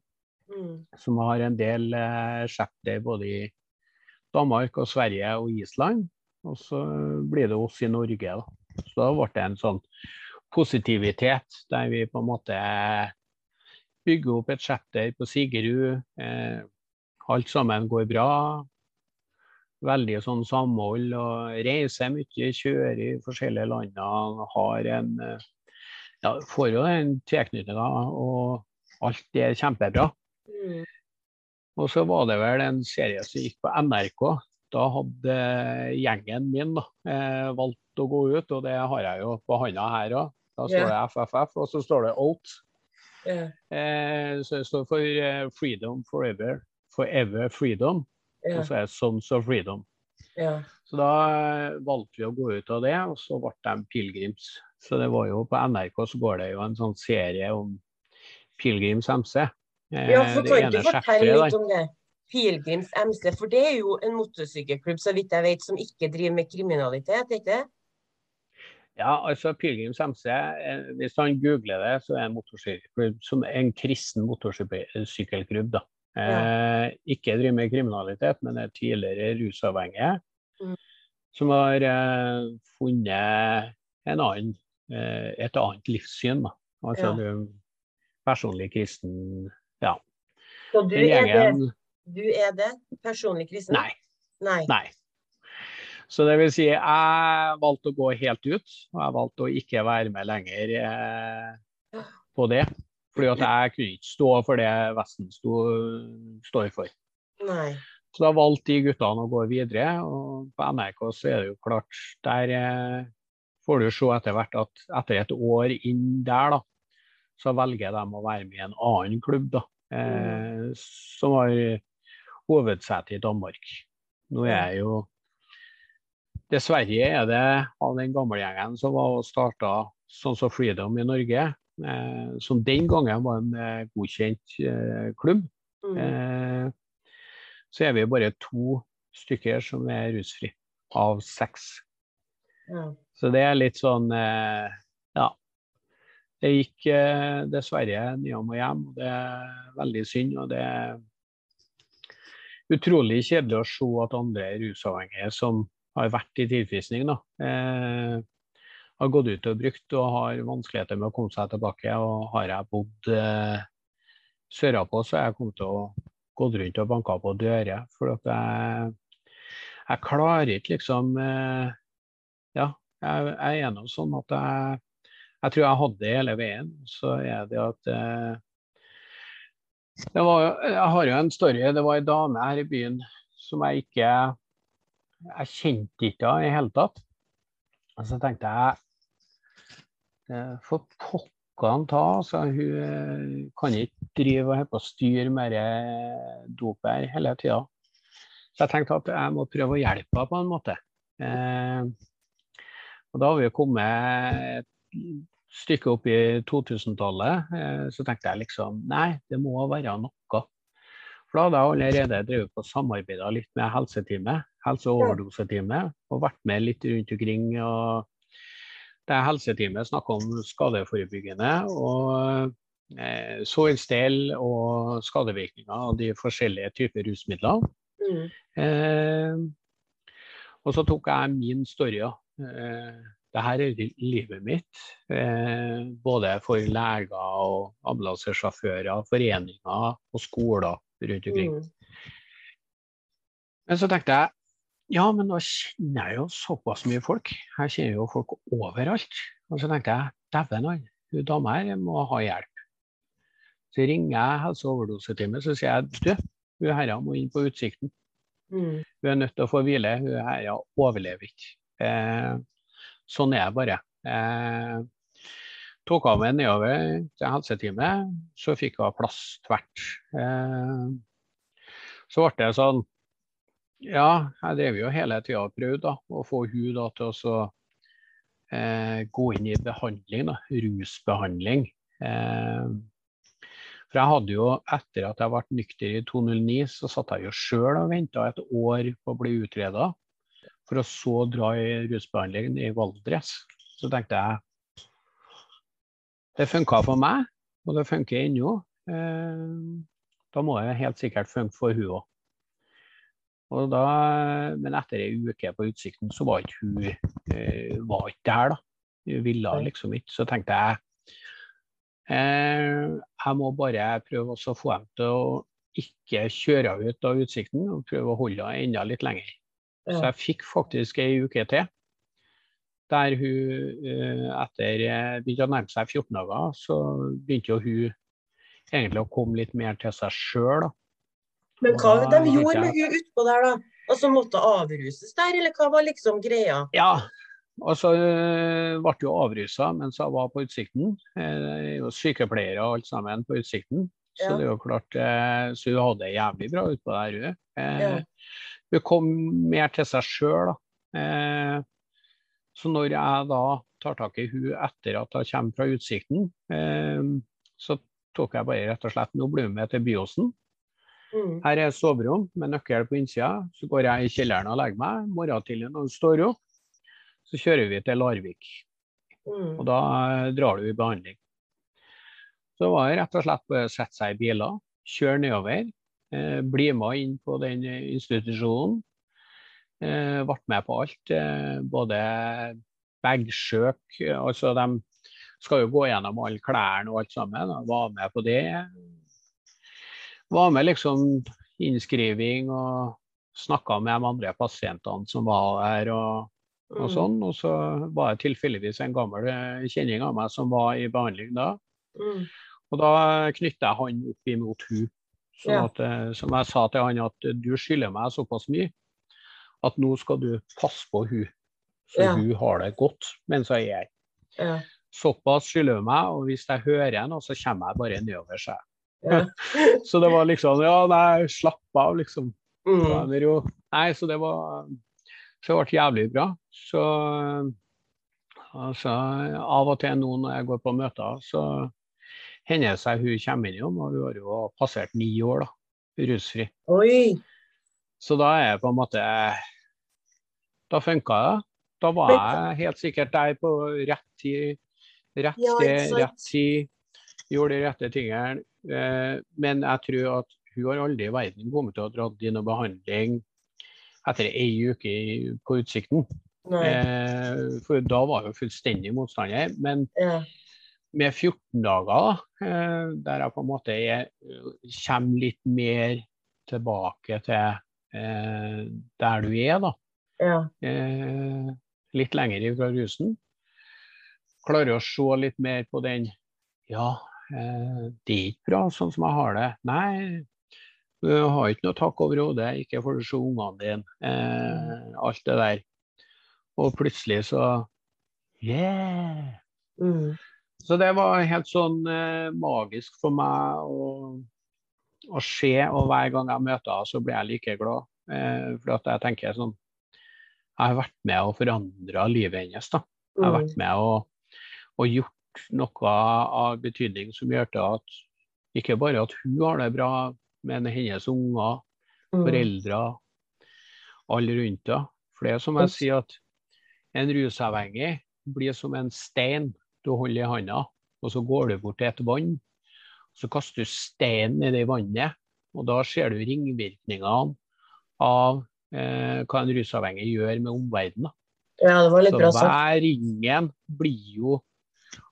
Mm. som har en del eh, chapter både i Danmark og Sverige og Island. Og så blir det oss i Norge, da. Så da ble det en sånn positivitet der vi på en måte bygger opp et chapter på Sigerud. Eh, alt sammen går bra. Veldig sånn samhold og reiser mye, kjører i forskjellige land. Har en eh, ja, får jo den tilknytninga, og alt er kjempebra. Mm. Og så var det vel en serie som gikk på NRK. Da hadde gjengen min da, eh, valgt å gå ut, og det har jeg jo på handa her òg. Da står det FFF, og så står det OAT. Yeah. Eh, så det står for eh, Freedom Forever. Forever Freedom. Yeah. Og så er det Sons of Freedom. Så da eh, valgte vi å gå ut av det, og så ble de pilegrims. Så det var jo på NRK så går det jo en sånn serie om Pilegrims MC. Eh, Ja, for kan du fortelle litt om det? Pilgrims MC, for det er jo en motorsykkelklubb så vidt jeg vet, som ikke driver med kriminalitet, ikke det? Ja, altså Pilegrims MC, eh, hvis han googler det, så er det en motorsykkelklubb som er en kristen motorsykkelklubb. da. Eh, ikke driver med kriminalitet, men er tidligere rusavhengige. Mm. Som har eh, funnet en annen, eh, et annet livssyn. da. Altså Ja. du, personlig kristen Ja. Så du gjengen, er det? Du er det? Personlig kristen? Nei. Nei. Nei. Så det vil si, jeg valgte å gå helt ut, og jeg valgte å ikke være med lenger eh, på det. Fordi at jeg kunne ikke stå for det Vesten sto, står for. Nei. Så da valgte de guttene å gå videre, og på NRK så er det jo klart Der eh, får du se etter hvert at etter et år inn der, da, så velger de å være med i en annen klubb, da. Eh, som har hovedsete i Danmark. Nå er jeg jo Dessverre er det av den gamle gjengen som var og starta sånn som Freedom i Norge, eh, som den gangen var en eh, godkjent eh, klubb. Mm. Eh, så er vi bare to stykker som er rusfri av seks. Ja. Så det er litt sånn eh, Ja. Det gikk eh, dessverre nyom og hjem. og Det er veldig synd. Og det er utrolig kjedelig å se at andre rusavhengige som har vært i tilfrisning, da, eh, har gått ut og brukt og har vanskeligheter med å komme seg tilbake. Og har jeg bodd eh, sørapå, så har jeg kommet til å gått rundt og banke på dører. For at jeg, jeg klarer ikke liksom eh, Ja, jeg, jeg er nå sånn at jeg, jeg tror jeg hadde det hele veien. Så er det at eh, det var, Jeg har jo en story. Det var ei dame her i byen som jeg ikke Jeg kjente ikke henne i det hele tatt. Og så tenkte jeg eh, For pokkene ta, altså. Hun eh, kan ikke drive og på styre med det dopet hele tida. Så jeg tenkte at jeg må prøve å hjelpe henne på en måte. Eh, og da har vi kommet et stykke opp i 2000-tallet. Eh, så tenkte jeg liksom nei, det må være noe. For da hadde jeg allerede drevet på samarbeida litt med helseteamet, helse- og vært med litt rundt omkring. og Det helseteamet snakka om skadeforebyggende og eh, sårstell og skadevirkninger av de forskjellige typer rusmidler. Mm. Eh, og så tok jeg min story. Eh, det her er livet mitt. Eh, både for leger og ambulansesjåfører, foreninger og skoler rundt omkring. Mm. Men så tenkte jeg ja, men nå kjenner jeg jo såpass mye folk. Jeg kjenner jo folk overalt. Og så tenkte jeg dæven han, hun dama her må ha hjelp. Så ringer jeg helse- og overdoseteamet så sier jeg du, hun herra må inn på Utsikten. Mm. Hun er nødt til å få hvile. Hun herra overlever ikke. Eh, sånn er det bare. Eh, tok av meg nedover til helseteamet, så fikk hun plass tvert. Eh, så ble det sånn Ja, jeg drev jo hele tida og prøvde da, å få hun da til å eh, gå inn i behandling, da, rusbehandling. Eh, for jeg hadde jo, etter at jeg ble nykter i 2009, så satt jeg jo sjøl og venta et år på å bli utreda. For å så dra i rusbehandling i Valdres. Så tenkte jeg det funka for meg, og det funker ennå. Eh, da må det helt sikkert funke for hun òg. Men etter ei uke på Utsikten, så var ikke hun eh, var ikke der, da. Hun ville liksom ikke. Så tenkte jeg eh, jeg må bare prøve å få dem til å ikke kjøre henne ut av Utsikten, og prøve å holde henne enda litt lenger. Så jeg fikk faktisk ei uke til. Der hun eh, etter eh, begynte å nærme seg 14 dager, så begynte jo hun egentlig å komme litt mer til seg sjøl. Men hva Da de gjorde med hun utpå der, da? Altså måtte avruses der, eller hva var liksom greia? Ja, og så øh, ble hun avrusa mens hun var på Utsikten. Eh, er sykepleiere og alt sammen på Utsikten. Så Ja. det er jo klart, eh, så hun hadde det jævlig bra utpå der, hun. Eh, Ja. Hun kom mer til seg sjøl, da. Så når jeg da tar tak i hun etter at hun kommer fra Utsikten, eh, så tok jeg bare rett og slett Nå blir hun med til Byåsen. Mm. Her er soverom med nøkkel på innsida. Så går jeg i kjelleren og legger meg. Morgenen tidlig når hun står opp, så kjører vi til Larvik. Mm. Og da eh, drar du i behandling. Så det var rett og slett bare å sette seg i biler, kjøre nedover. Eh, bli med inn på den eh, institusjonen. Eh, ble med på alt. Eh, både bagsøk, eh, altså de skal jo gå gjennom alle klærne og alt sammen. og Var med på det. Var med liksom innskriving og snakka med de andre pasientene som var her. og og Mm. sånn, og så var det tilfeldigvis en gammel eh, kjenning av meg som var i behandling da. Mm. Og da knytta jeg han opp imot hun. Sånn at, eh, som jeg sa til han at du skylder meg såpass mye at nå skal du passe på hun, så Ja. hun har det godt mens jeg er her. Ja. Såpass skylder hun meg, og hvis jeg hører henne, så kommer jeg bare nedover seg. Ja. Så det var liksom Ja, nei, slapp av, liksom. Mm. Jo, nei, så det var Så det ble jævlig bra. Så altså, av og til nå når jeg går på møter, så hender det seg hun kommer innom, og hun har jo passert ni år, da, rusfri. Oi. Så da er jeg på en måte Da funka det. Da var jeg helt sikkert der på rett tid, rett sted, rett tid. Gjorde de rette tingene. Eh, Men jeg tror at hun har aldri i verden kommet til å ha dratt inn noe behandling etter ei uke på Utsikten. Nei. Eh, For da var hun fullstendig motstander. Men Ja. med 14 dager, eh, der jeg på en måte er, kommer litt mer tilbake til der du er, da. Ja. Eh, litt lenger fra rusen. Klarer å se litt mer på den Ja, eh, det er ikke bra sånn som jeg har det. Nei, du har ikke noe takk over hodet, ikke får du se ungene dine. Eh, alt det der. Og plutselig så Yeah! Mm. Så det var helt sånn eh, magisk for meg å, å se, og hver gang jeg møter henne, så blir jeg like glad. Eh, for at jeg tenker sånn Jeg har vært med og forandra livet hennes. da. Jeg har Mm. vært med og, og gjort noe av betydning som gjør til at ikke bare at hun har det bra med hennes unger, Mm. foreldre, alle rundt henne. For det er som jeg sier, at en rusavhengig blir som en stein du holder i handa, og så går du bort til et vann. Så kaster du steinen i det vannet, og da ser du ringvirkningene av eh, hva en rusavhengig gjør med omverdenen. Ja, det var litt Så bra sagt. hver ringen blir jo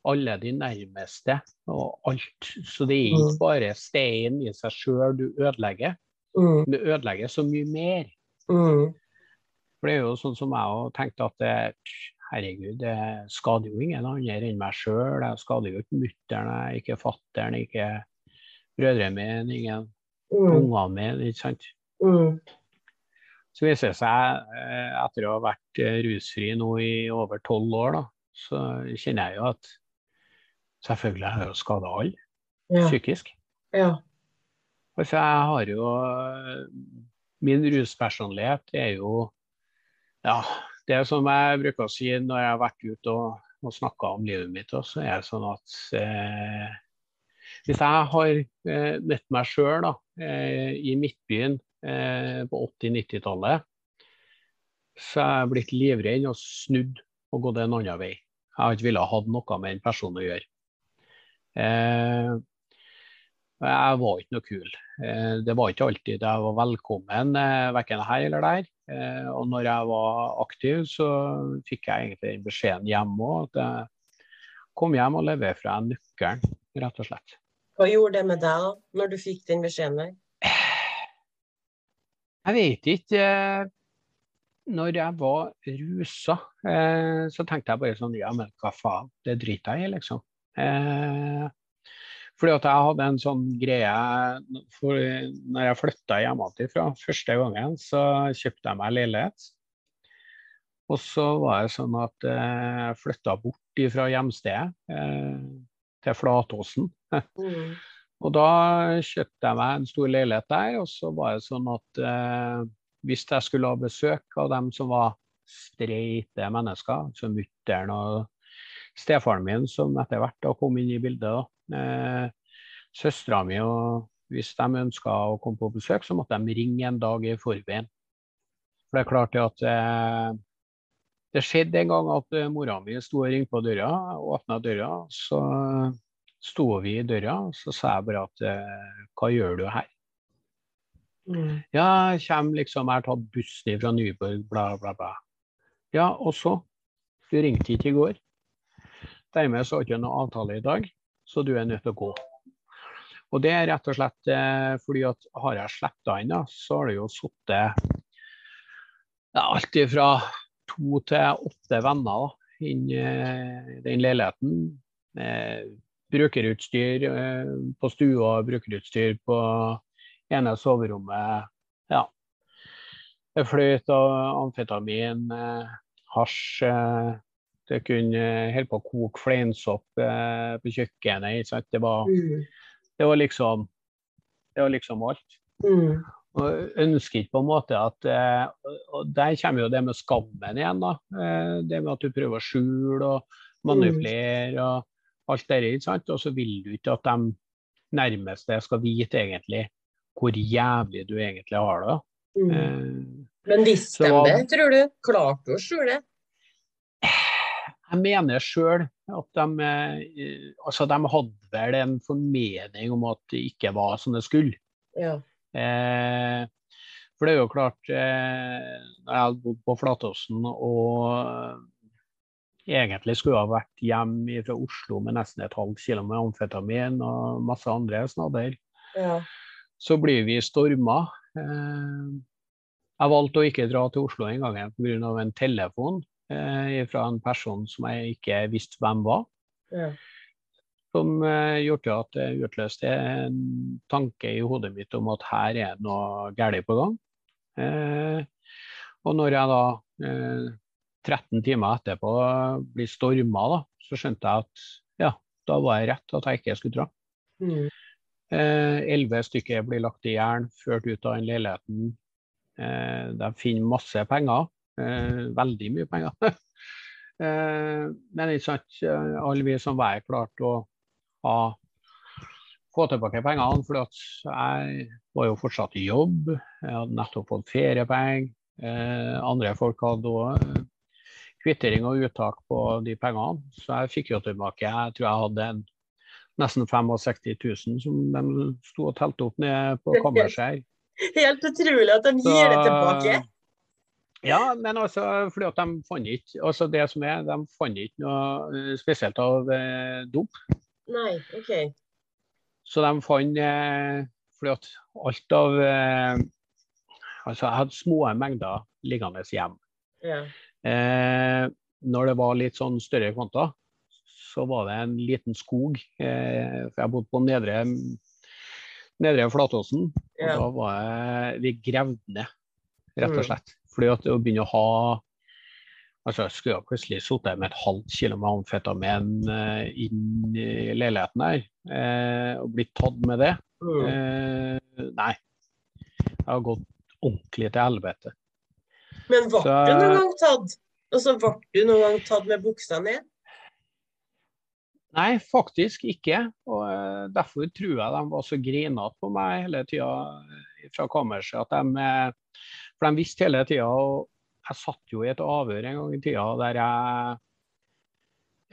alle de nærmeste og alt. Så det er ikke Mm. bare steinen i seg sjøl du ødelegger, Mm. du ødelegger så mye mer. Mm. For det er jo sånn som jeg òg tenkte at det, herregud, det skader jo ingen andre enn meg sjøl. Jeg skader jo ikke mutter'n, ikke fatter'n, ikke brødrene mine, ingen Mm. ungene mine. ikke sant? Mm. Så viser det seg, eh, etter å ha vært eh, rusfri nå i over tolv år, da, så kjenner jeg jo at selvfølgelig har jeg jo skada alle Ja. psykisk. ja. For jeg har jo Min ruspersonlighet er jo Ja, det er som jeg bruker å si når jeg har vært ute og, og snakka om livet mitt, så er det sånn at eh, hvis jeg har eh, møtt meg sjøl eh, i Midtbyen eh, på 80-90-tallet, så er jeg blitt livredd og snudd og gått en annen vei. Jeg har ikke villet ha noe med en person å gjøre. Eh, jeg var ikke noe kul. Eh, det var ikke alltid jeg var velkommen eh, verken her eller der. Eh, og når jeg var aktiv, så fikk jeg egentlig den beskjeden hjemme òg, at jeg kom hjem og leverte fra nøkkelen, rett og slett. Hva gjorde det med deg da, når du fikk den beskjeden der? Jeg vet ikke. eh, Når jeg var rusa, eh, så tenkte jeg bare sånn Ja, men hva faen, det driter jeg i, liksom. Eh, fordi at jeg hadde en sånn greie for Når jeg flytta hjemmefra første gangen, så kjøpte jeg meg leilighet. Og så var det sånn at jeg flytta bort fra hjemstedet til Flatåsen. Mm. Og da kjøpte jeg meg en stor leilighet der, og så var det sånn at eh, hvis jeg skulle ha besøk av dem som var streite mennesker, som mutter'n og stefaren min, som etter hvert da kom inn i bildet, da, eh, søstera mi, og hvis de ønska å komme på besøk, så måtte de ringe en dag i forveien. For det er klart at eh, det skjedde en gang at eh, mora mi sto og ringte på døra, og åpna døra. Så sto vi i døra, så sa jeg bare at eh, hva gjør du her? Mm. Ja, jeg kommer liksom, jeg har tatt bussen fra Nyborg, bla, bla, bla. Ja, og så? Du ringte ikke i går. Dermed så har du ikke noe avtale i dag, så du er nødt til å gå. Og det er rett og slett eh, fordi at har jeg sluppet inn, så har det jo sittet ja, alt fra to til åtte venner da, inn eh, i den leiligheten. Brukerutstyr eh, på stua, brukerutstyr på ene soverommet. Ja. Fløyt og amfetamin, eh, hasj. Eh, det kunne holde på å koke fleinsopp på kjøkkenet. Det, var, Mm. det var liksom Det var liksom alt. Mm. Og ønsker ikke på en måte at Og der kommer jo det med skammen igjen, da. Eh, det med at du prøver å skjule og manipulere og alt det der, ikke sant. Og så vil du ikke at de nærmeste skal vite egentlig hvor jævlig du egentlig har det. Mm. Eh, Men visste de det, tror du? Klarte du å skjule? jeg mener sjøl at de, eh, altså de hadde vel en formening om at det ikke var som det skulle. Ja. Eh, for det er jo klart, eh, når jeg hadde bodd på Flatåsen og egentlig skulle ha vært hjem fra Oslo med nesten et halvt kilo med amfetamin og masse andre snadder, ja. så blir vi storma. Eh, jeg valgte å ikke dra til Oslo den gangen pga. en telefon eh, fra en person som jeg ikke visste hvem var ja. som eh, gjorde at det utløste en tanke i hodet mitt om at her er noe galt på gang. Og når jeg da 13 timer etterpå blir storma, da, så skjønte jeg at ja, da var jeg rett at jeg ikke skulle dra. Mm. Eh, stykker blir lagt i jern, ført ut av den leiligheten. Eh, de finner masse penger. Eh, veldig mye penger. eh, men ikke sant, alle vi som var her, klarte å ha få tilbake pengene, for jeg var jo fortsatt i jobb. Jeg hadde nettopp fått feriepenger. Eh, andre folk hadde òg kvittering og uttak på de pengene. Så jeg fikk jo tilbake Jeg tror jeg hadde en, nesten 65 000 som de sto og telte opp ned på kammerset. Helt utrolig at de gir det tilbake. Ja, men altså fordi at de fant ikke altså det som er, de fant ikke noe eh, spesielt av eh, dop. Nei, ok. Så de fant eh, fordi at alt av eh, Altså jeg hadde små mengder liggende hjemme. Ja. Eh, når det var litt sånn større kvanta, så var det en liten skog. Eh, for jeg bodde på nedre, nedre Flatåsen. Og da var jeg, vi gravde ned, rett Mm. og slett. Fordi at å begynne å ha Altså, jeg skulle plutselig sittet med et halvt kilo med amfetamin eh, inn i leiligheten her, eh, og blitt tatt med det. Mm. Eh, nei. Jeg har gått ordentlig til helvete. Men ble så- du noen gang tatt? Altså, så ble du noen gang tatt med buksa ned? Nei, faktisk ikke. Og eh, derfor tror jeg de var så grinete på meg hele tida fra kammerset. At de, eh, for de visste hele tida Og jeg satt jo i et avhør en gang i tida der jeg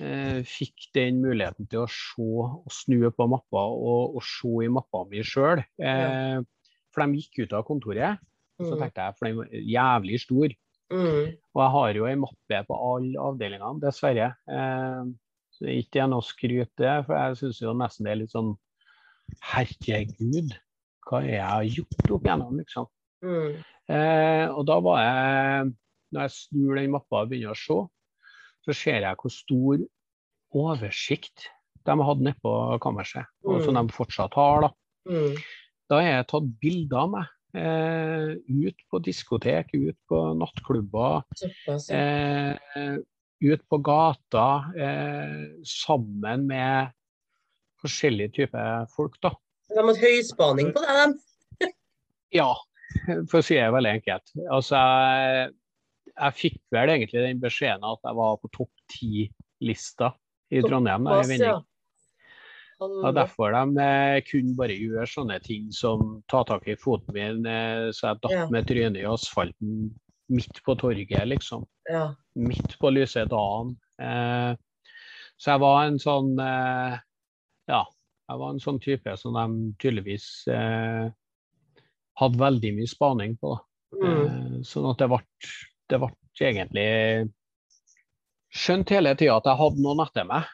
eh, fikk den muligheten til å se og snu på mappa og, og se i mappa mi sjøl. Eh, For de gikk ut av kontoret. Så Mm. tenkte jeg, for den var jævlig stor. Mm. Og jeg har jo ei mappe på alle avdelingene, dessverre. Eh, så det ikke noe skryt skryte for jeg syns jo nesten det er litt sånn Herregud, hva er jeg har gjort opp igjennom, liksom. Mm. Eh, og da var jeg Når jeg snur den mappa og begynner å se, så ser jeg hvor stor oversikt de hadde nedpå kammerset, og som de fortsatt har. da. Mm. Da har jeg tatt bilder av meg. Eh, ut på diskotek, ut på nattklubber. Eh, ut på gata eh, sammen med forskjellige typer folk, da. De har høyspaning på deg, de. Ja, for å si det veldig enkelt. Altså, jeg, jeg fikk vel egentlig den beskjeden at jeg var på topp ti-lista i Trondheim. vending. ja. Og derfor de eh, kunne bare gjøre sånne ting som ta tak i foten min eh, så jeg datt Ja. med trynet i asfalten midt på torget, liksom. Ja. Midt på lyse dagen. Eh, så jeg var en sånn eh, Ja, jeg var en sånn type som de tydeligvis eh, hadde veldig mye spaning på. Mm. Eh, sånn at det ble, det ble egentlig skjønt hele tida at jeg hadde noen etter meg.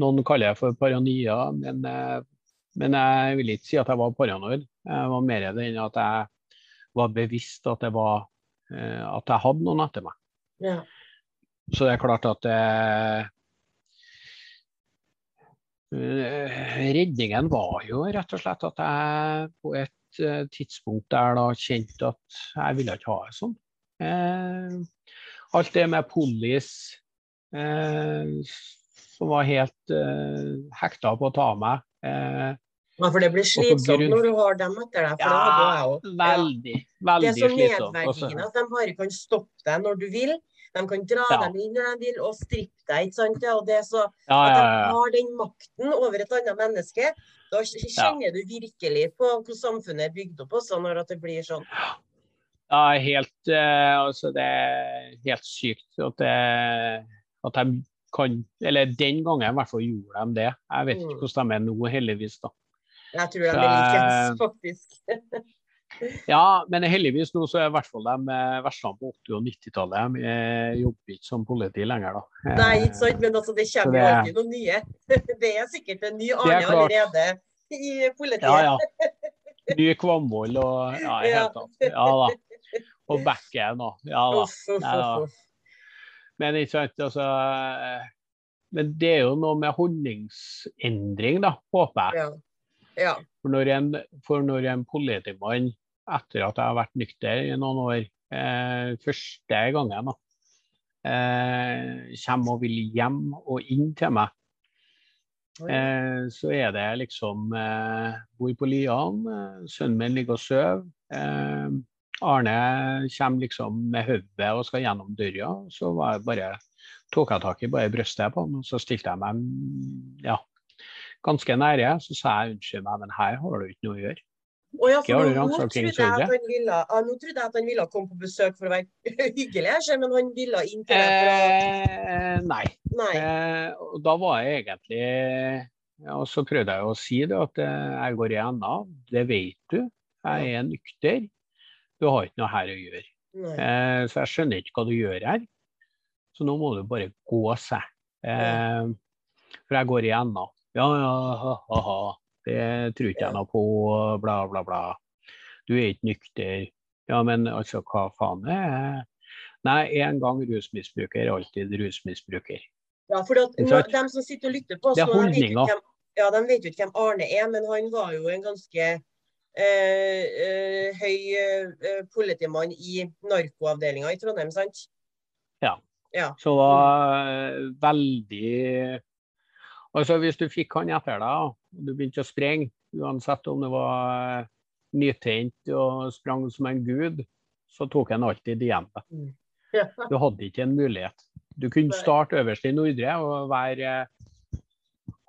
Noen kaller det for paranoia, men, eh, men jeg vil ikke si at jeg var paranoid. Jeg var mer enn at jeg var bevisst at, jeg, var, eh, at jeg hadde noen etter meg. Ja. Så det er klart at eh, eh, Redningen var jo rett og slett at jeg på et eh, tidspunkt der da kjente at jeg ville ikke ha det sånn. Eh, alt det med police eh, som var helt uh, hekta på å ta meg. Uh, ja, for det blir slitsomt grunn- når du har dem etter deg. For det hadde jeg ja, Veldig, veldig, Det er så slitsomt. nedverdigende at de bare kan stoppe deg når du vil. De kan dra Ja. deg inn når de vil og strippe deg. ikke sant? Ja, og det er så Ja, At ja, de har den makten over et annet menneske. Da kjenner du virkelig på hvordan samfunnet er bygd opp også, når det blir sånn. Ja, helt, eh, altså det er helt sykt at, det, at de kan Eller den gangen i hvert fall gjorde de det. Jeg vet ikke Mm. hvordan de er nå, heldigvis. da. Jeg tror de er eh, likens, faktisk. Ja, men heldigvis nå så er i hvert fall de eh, verstene på 80- og 90-tallet de eh, jobber ikke som politi lenger, da. Eh, Nei, ikke sant, men altså, det kommer jo alltid noen nye. Det er sikkert en ny Arne allerede i politiet. Ja, ja. Ny Kvamvoll og Ja, i Ja. hele tatt. Ja da. Og Bekken og Ja da. Nei da. Men sant, altså eh, Men det er jo noe med holdningsendring, da, håper jeg. Ja. ja. For når en, for når en politimann, etter at jeg har vært nykter i noen år, eh, første gangen da, eh, kommer og vil hjem og inn til meg, eh, så er det liksom eh, Bor på Lian, eh, sønnen min ligger og sover. Eh, Arne kommer liksom med hodet og skal gjennom døra. Så var jeg bare, tok jeg tak i bare brystet på han, og så stilte jeg meg ja, ganske nære. Så sa jeg unnskyld meg, men her har du ikke noe å gjøre. Oh, ja, nå, nå, trodde jeg at han ville, ja, nå trodde jeg at han ville komme på besøk for å være hyggelig, men han ville inn til deg Eh, nei. Nei. Eh, og da var jeg egentlig ja, og Så prøvde jeg å si det at eh, jeg går i NA. Det vet du. Jeg er nykter. Du har ikke noe her å gjøre. Eh, så jeg skjønner ikke hva du gjør her. Så nå må du bare gå, seg. Eh, for jeg går igjen enda. Ja, ja, ha, ha, ha. Det tror ikke jeg noe på, bla, bla, bla. Du er ikke nykter. Ja, men altså, hva faen er Nei, en gang rusmisbruker, alltid rusmisbruker. Ja, for at, dem som sitter og lytter på oss Det er de vet jo holdninger. ikke hvem, ja, de vet jo ikke hvem Arne er, men han var jo en ganske høy eh, politimann i narkoavdelinga i Trondheim, sant? Ja, Så det var eh, veldig Altså Hvis du fikk han etter deg og du begynte å sprenge, uansett om det var eh, nytent og sprang som en gud, så tok han alltid det. Ja. Du hadde ikke en mulighet. Du kunne starte øverst i Nordre og være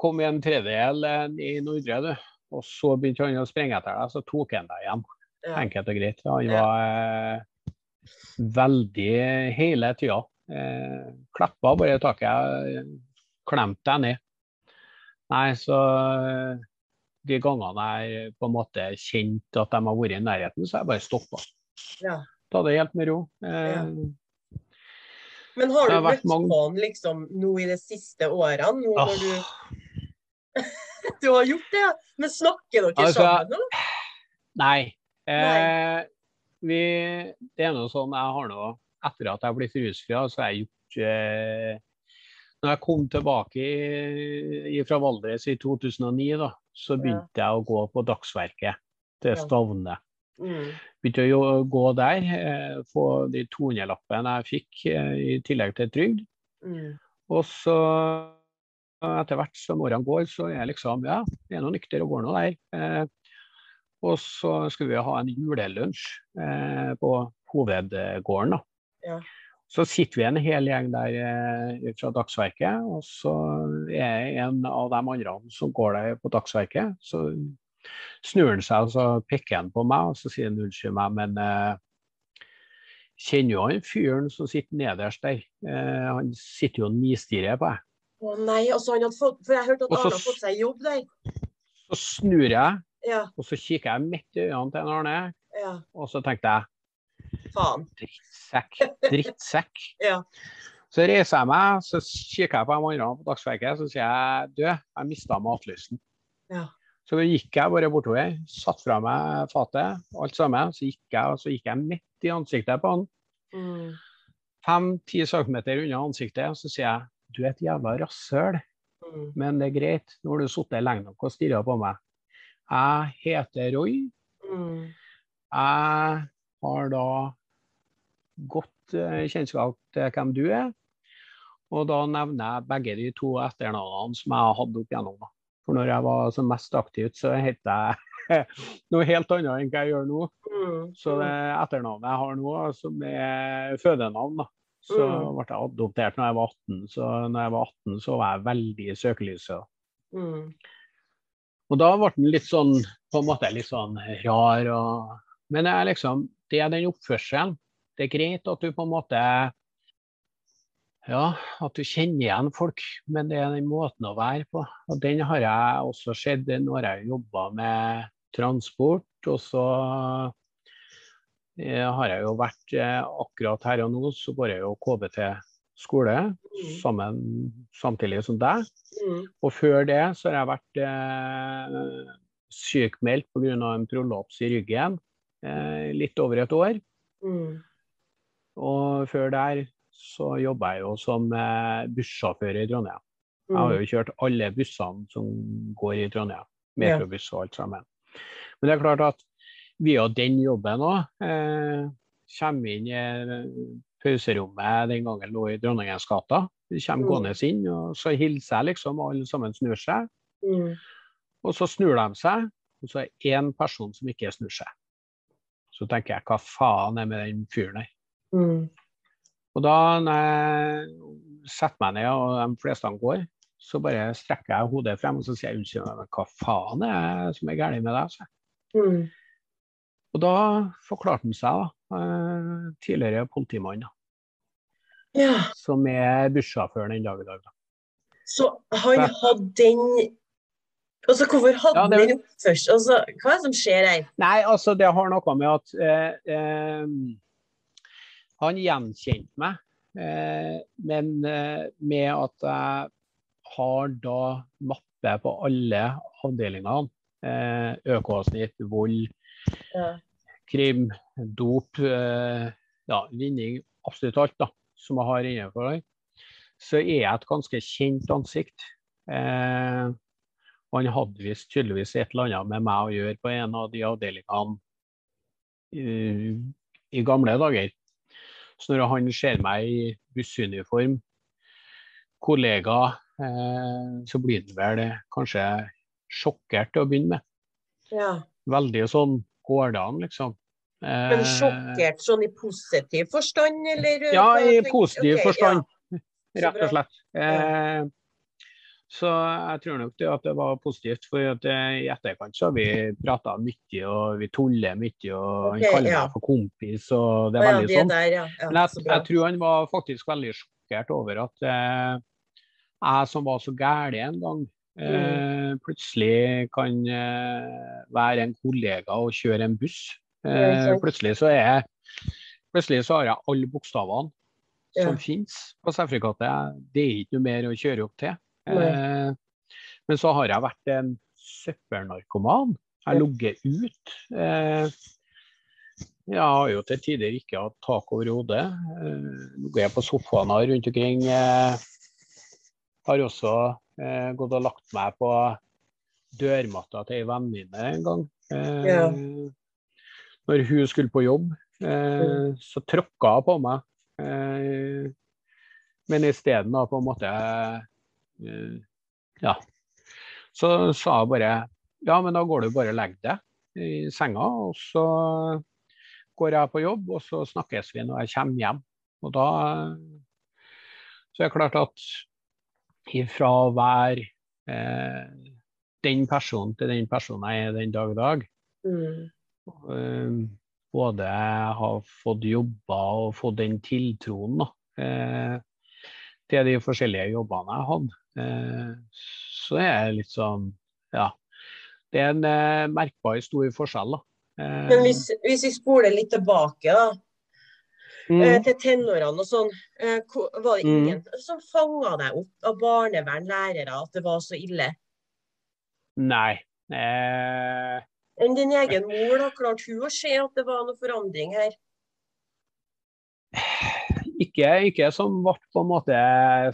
Kom i en tredjedel eh, i Nordre, du. Og så begynte han å springe etter deg, så tok han deg igjen. Ja. Enkelt og greit. Han var eh, veldig hele tida. Eh, klappa bare taket, eh, klemte deg ned. Nei, så eh, de gangene jeg på en måte kjente at de har vært i nærheten, så har jeg bare stoppa. Ja. Ta det helt med ro. Eh, Ja. Men har du har møtt mange- han liksom nå i de siste årene? Nå åh, når du, du har gjort det? Men snakker dere Altså, sammen nå? Nei. Eh, vi, det er noe sånn jeg har nå Etter at jeg har blitt rusfri, så har jeg gjort eh, Når jeg kom tilbake fra Valdres i 2009, da, så begynte jeg å gå på dagsverket til. Stavne. Mm. Begynte å gå der, eh, få de 200-lappene jeg fikk eh, i tillegg til trygd. Mm. Og så etter hvert som årene går, så er jeg liksom Ja, jeg er nå nykter og går nå der. Eh, og så skulle vi ha en julelunsj eh, på hovedgården. da. Ja. Så sitter vi en hel gjeng der eh, fra Dagsverket, og så er jeg en av de andre som går der på Dagsverket. Så snur han seg og så peker han på meg, og så sier han unnskyld meg, men eh, kjenner jo han fyren som sitter nederst der. Eh, han sitter jo og nistirrer på deg. Å nei, altså han hadde fått, for jeg hørte at Arne har fått seg jobb der. Så snur jeg, Ja, og så kikker jeg midt i øynene til en Arne, ja, og så tenkte jeg faen. drittsekk, drittsekk. Ja. Så reiser jeg meg, så kikker jeg på de andre på dagsverket, så sier jeg du, jeg mista matlysten. Ja. Så gikk jeg bare bortover, satte fra meg fatet, alt sammen. Så gikk jeg, og så gikk jeg midt i ansiktet på han, Mm. fem-ti centimeter unna ansiktet, og så sier jeg du er et jævla rasshøl, Mm. men det er greit, nå har du sittet lenge nok og stirra på meg. Jeg heter Roy. Mm. Jeg har da godt eh, kjennskap til hvem du er. Og da nevner jeg begge de to etternavnene som jeg har hatt opp igjennom. For når jeg var som mest aktiv, så het jeg noe helt annet enn hva jeg gjør nå. Mm. Så det etternavnet jeg har nå, som er fødenavn, da. Så Mm. ble jeg adoptert når jeg var 18. Så når jeg var 18, så var jeg veldig i søkelyset. Mm. Og da ble den litt sånn, på en måte litt sånn rar. Og... Men det er liksom, det er den oppførselen. Det er greit at du på en måte Ja, at du kjenner igjen folk, men det er den måten å være på. Og den har jeg også sett når jeg jobba med transport. Og så har jeg jo vært eh, akkurat her og nå, så går jeg jo KBT skole sammen, samtidig som deg. Mm. Og før det så har jeg vært eh, sykmeldt pga. en prolaps i ryggen eh, litt over et år. Mm. Og før der så jobba jeg jo som eh, bussjåfør i Trondheim. Jeg har jo kjørt alle bussene som går i Trondheim. Metrobuss og alt sammen. Men det er klart at via den jobben òg eh, kommer inn i eh, pauserommet den gangen lå i Dronningens gata. De kommer Mm. gående inn, og så hilser jeg liksom, og alle sammen snur seg. Mm. Og så snur de seg, og så er det én person som ikke snur seg. Så tenker jeg, hva faen er med den fyren der? Mm. Og da når jeg setter meg ned, og de fleste går, Så bare strekker jeg hodet frem og så sier jeg unnskyld, men hva faen er det som er galt med deg? Mm. Og da forklarte han seg, da. eh, Tidligere politimann, da, Ja, som er bussjåføren den dag i dag. Da. så han hadde den Altså, hvorfor hadde Ja, det- den først? Altså, hva er det som skjer her? Nei, altså det har noe med at eh, eh, han gjenkjente meg, eh, men eh, med at jeg har da mappe på alle avdelingene. Eh, økoavsnitt, vold, Ja. krim, dop, eh, ja, vinning, absolutt alt da, som jeg har innenfor der. Så er jeg et ganske kjent ansikt. Eh, og han hadde visst tydeligvis et eller annet med meg å gjøre på en av de avdelingene i, i gamle dager. Så når han ser meg i bussuniform, kollega, eh, så blir han vel kanskje sjokkert til å begynne med. ja. Veldig sånn går det an, liksom. Eh, Men sjokkert sånn i positiv forstand, eller? Ja, i positiv okay, forstand, ja. rett og slett. Ja. så jeg tror nok det at det var positivt, for eh, i etterkant så har vi prata mye, og vi tuller mye, og han kaller ja. meg for kompis, og det er ja, veldig sånn. ja. Men jeg, jeg tror han var faktisk veldig sjokkert over at eh, jeg som var så gæren en gang, eh, plutselig kan eh, være en kollega og kjøre en buss. Eh, plutselig så er Plutselig så har jeg alle bokstavene Ja. som finnes på sertifikatet. Det er ikke noe mer å kjøre opp til. Nei. Men så har jeg vært en søppelnarkoman. Jeg har ligget ut. Jeg har jo til tider ikke hatt tak over hodet. Ligget på sofaen her rundt omkring. Har også eh, gått og lagt meg på dørmatta til ei venninne en gang. Eh, Ja. Når hun skulle på jobb, eh, så tråkka hun på meg. Eh, men isteden da på en måte eh, Ja. Så sa jeg bare ja, men da går du bare og legger deg i senga, og så går jeg på jobb, og så snakkes vi når jeg kommer hjem. Og da Så er det klart at ifra å være eh, den personen til den personen jeg er den dag i dag, Mm. eh, både har fått jobba og fått den tiltroen da, eh, til de forskjellige jobbene jeg hadde, eh, så er det litt sånn Ja. Det er en merkbar stor forskjell, da. Eh, Men hvis, hvis vi spoler litt tilbake da, mm, eh, til tenårene og sånn, eh, var det Mm. ingen som fanga deg opp av barnevern, lærere, at det var så ille? Nei. Eh, Enn din egen mor, da klarte hun å se at det var noe forandring her? ikke, ikke som ble på en måte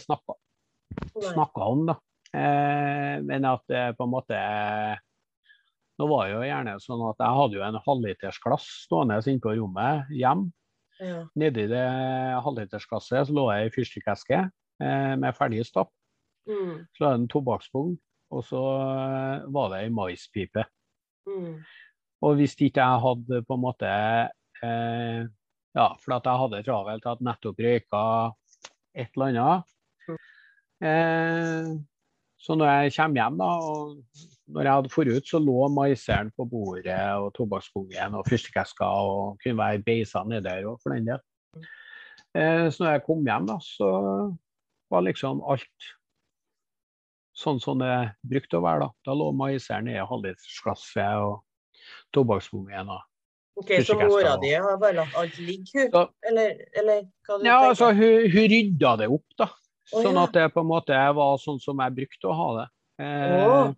snakka snakka om, da. Eh, men at det på en måte Nå var det jo gjerne sånn at jeg hadde jo en halvlitersglass stående inne på rommet hjemme. Ja. Nedi det halvlitersglasset så lå det ei fyrstikkeske eh, med ferdig stapp. Mm. Så var det en tobakkspung, og så eh, var det ei maispipe. Mm. Og hvis ikke jeg hadde på en måte eh, Ja, for at jeg hadde travelt, hadde nettopp røyka et eller annet. Eh, så når jeg kommer hjem, da, og når jeg hadde forut, så lå maiseren på bordet og tobakkspungen og fyrstikkeska og kunne være beisa nedi der òg, for den del. Eh, så når jeg kom hjem, da, så var liksom alt sånn som det brukte å være. Da Da lå maiseren nedi halvlitersglasset og tobakkspungen. og Ok, Så mora di har bare latt alt ligge, hun? Eller, eller hva du Ja, tenker? altså hun, hun rydda det opp, da. Sånn at det på en måte var sånn som jeg brukte å ha det. Eh.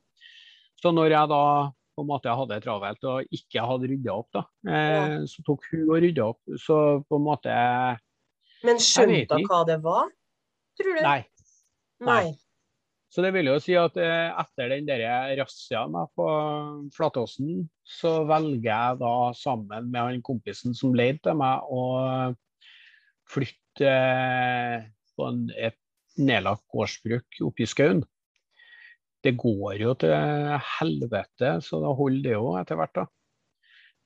Så når jeg da på en måte hadde det travelt og ikke hadde rydda opp, da, eh, så tok hun og rydda opp. Så på en måte Men skjønte hun hva det var? Tror du? Nei. Nei. Så det vil jo si at eh, etter den razziaen på Flatåsen, så velger jeg da sammen med han kompisen som leide til meg, å flytte eh, på en, et nedlagt gårdsbruk oppe i skauen. Det går jo til helvete, så da holder det jo etter hvert, da.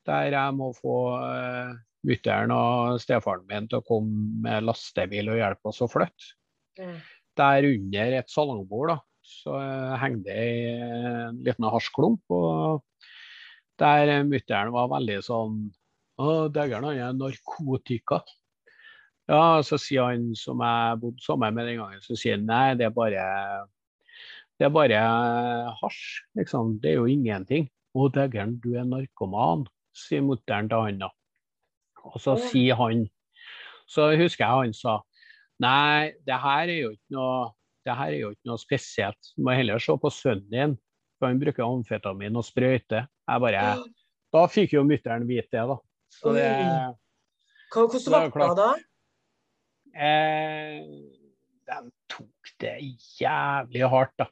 Der jeg må få uh, mutter'n og stefaren min til å komme med lastebil og hjelpe oss å flytte Mm. der under et salongbord, da, så uh, henger det en liten hasjklump. Og der mutter'n var veldig sånn Å, dægger'n, han er narkotika. Ja, så sier han som jeg bodde sammen med den gangen, så sier han nei, det er bare det er bare hasj, liksom. Det er jo ingenting. Å, dægeren, du er narkoman, sier mutter'n til han da. Og så sier han Så husker jeg han sa nei, det her er jo ikke noe det her er jo ikke noe spesielt. Du må heller se på sønnen din, for han bruker amfetamin og sprøyte. Jeg bare, Da fikk jo mutter'n vite det, da. Så det, hvordan ble det da? Eh, de tok det jævlig hardt, da.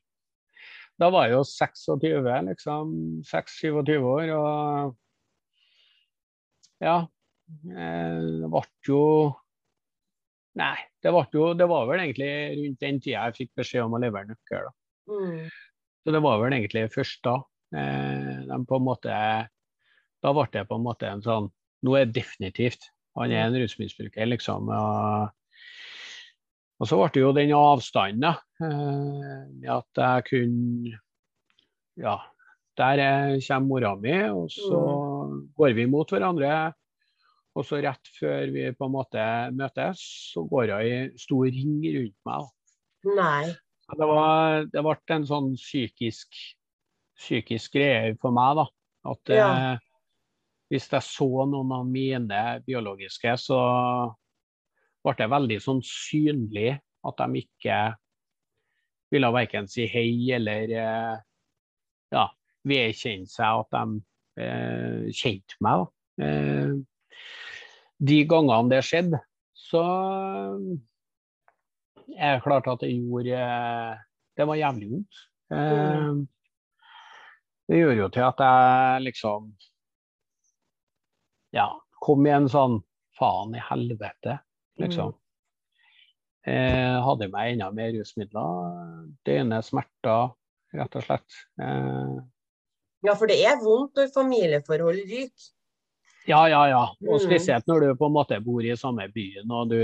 Da var jeg jo 26, liksom. 26-27 år, og ja. Eh, det ble jo Nei, det, ble jo, det var vel egentlig rundt den tida jeg fikk beskjed om å levere nøkkel. Da. Mm. Så det var vel egentlig først da. Eh, de på en måte, da ble det på en måte en sånn Nå er det definitivt. Han er en rusmisbruker, liksom. Og, og så ble det jo den avstanden, da. Eh, at jeg kunne Ja, der er, kommer mora mi, og så går vi mot hverandre. Og så rett før vi på en måte møtes, så går hun i stor ring rundt meg. Nei. Det, var, det ble en sånn psykisk, psykisk greie for meg, da. At Ja. eh, hvis jeg så noen av mine biologiske, så ble det veldig sånn synlig at de ikke ville verken si hei eller eh, ja, vedkjenne seg at de eh, kjente meg. Eh, de gangene det skjedde, så er det klart at det gjorde eh, Det var jævlig vondt. Eh, det gjør jo til at jeg liksom Ja, kom i en sånn faen i helvete, liksom. Eh, hadde meg enda mer rusmidler. Døgne smerter, rett og slett. Eh, Ja, for det er vondt når familieforhold ryker. Ja, ja, ja. Og Mm. spesielt når du på en måte bor i samme byen og du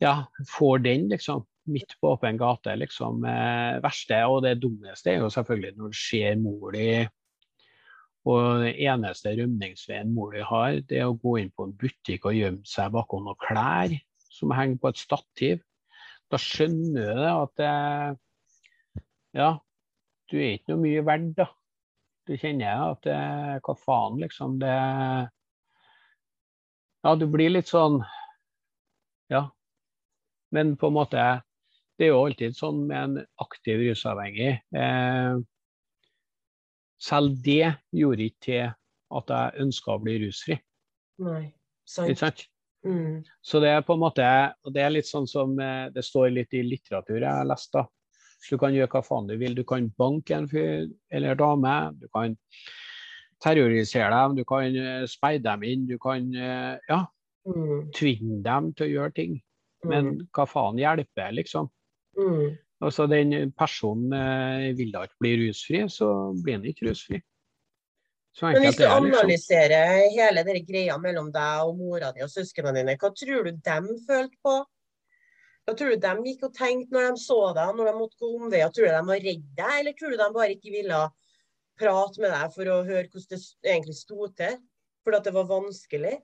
ja, får den, liksom. Midt på åpen gate, liksom. Eh, verste og det dummeste er jo selvfølgelig når du ser mor di og den eneste rømningsveien Molly har, det er å gå inn på en butikk og gjemme seg bakom noen klær som henger på et stativ. Da skjønner du at det, ja, du er ikke noe mye verdt, da. Du kjenner at det, hva faen, liksom. Det Ja, du blir litt sånn Ja. Men på en måte Det er jo alltid sånn med en aktiv rusavhengig. Eh, selv det gjorde ikke til at jeg ønska å bli rusfri. Nei, sant. sant? Mm. Så det er på en måte og det er litt sånn som eh, det står litt i litteratur jeg har lest. da. Du kan gjøre hva faen du vil. Du kan banke en fyr eller dame. Du kan terrorisere dem, du kan eh, speide dem inn. Du kan eh, ja, Mm. tvinge dem til å gjøre ting. Mm. Men hva faen hjelper, liksom? Mm. Altså, den personen eh, vil da ikke bli rusfri, så blir han ikke rusfri. Så Men hvis du liksom. analyserer hele den greia mellom deg og mora di og søsknene dine, hva tror du dem følte på? Hva tror du dem gikk og tenkte når de så deg, når de måtte gå omveier? Tror du de var redd deg, eller tror du de bare ikke ville prate med deg for å høre hvordan det egentlig sto til? Fordi at det var vanskelig?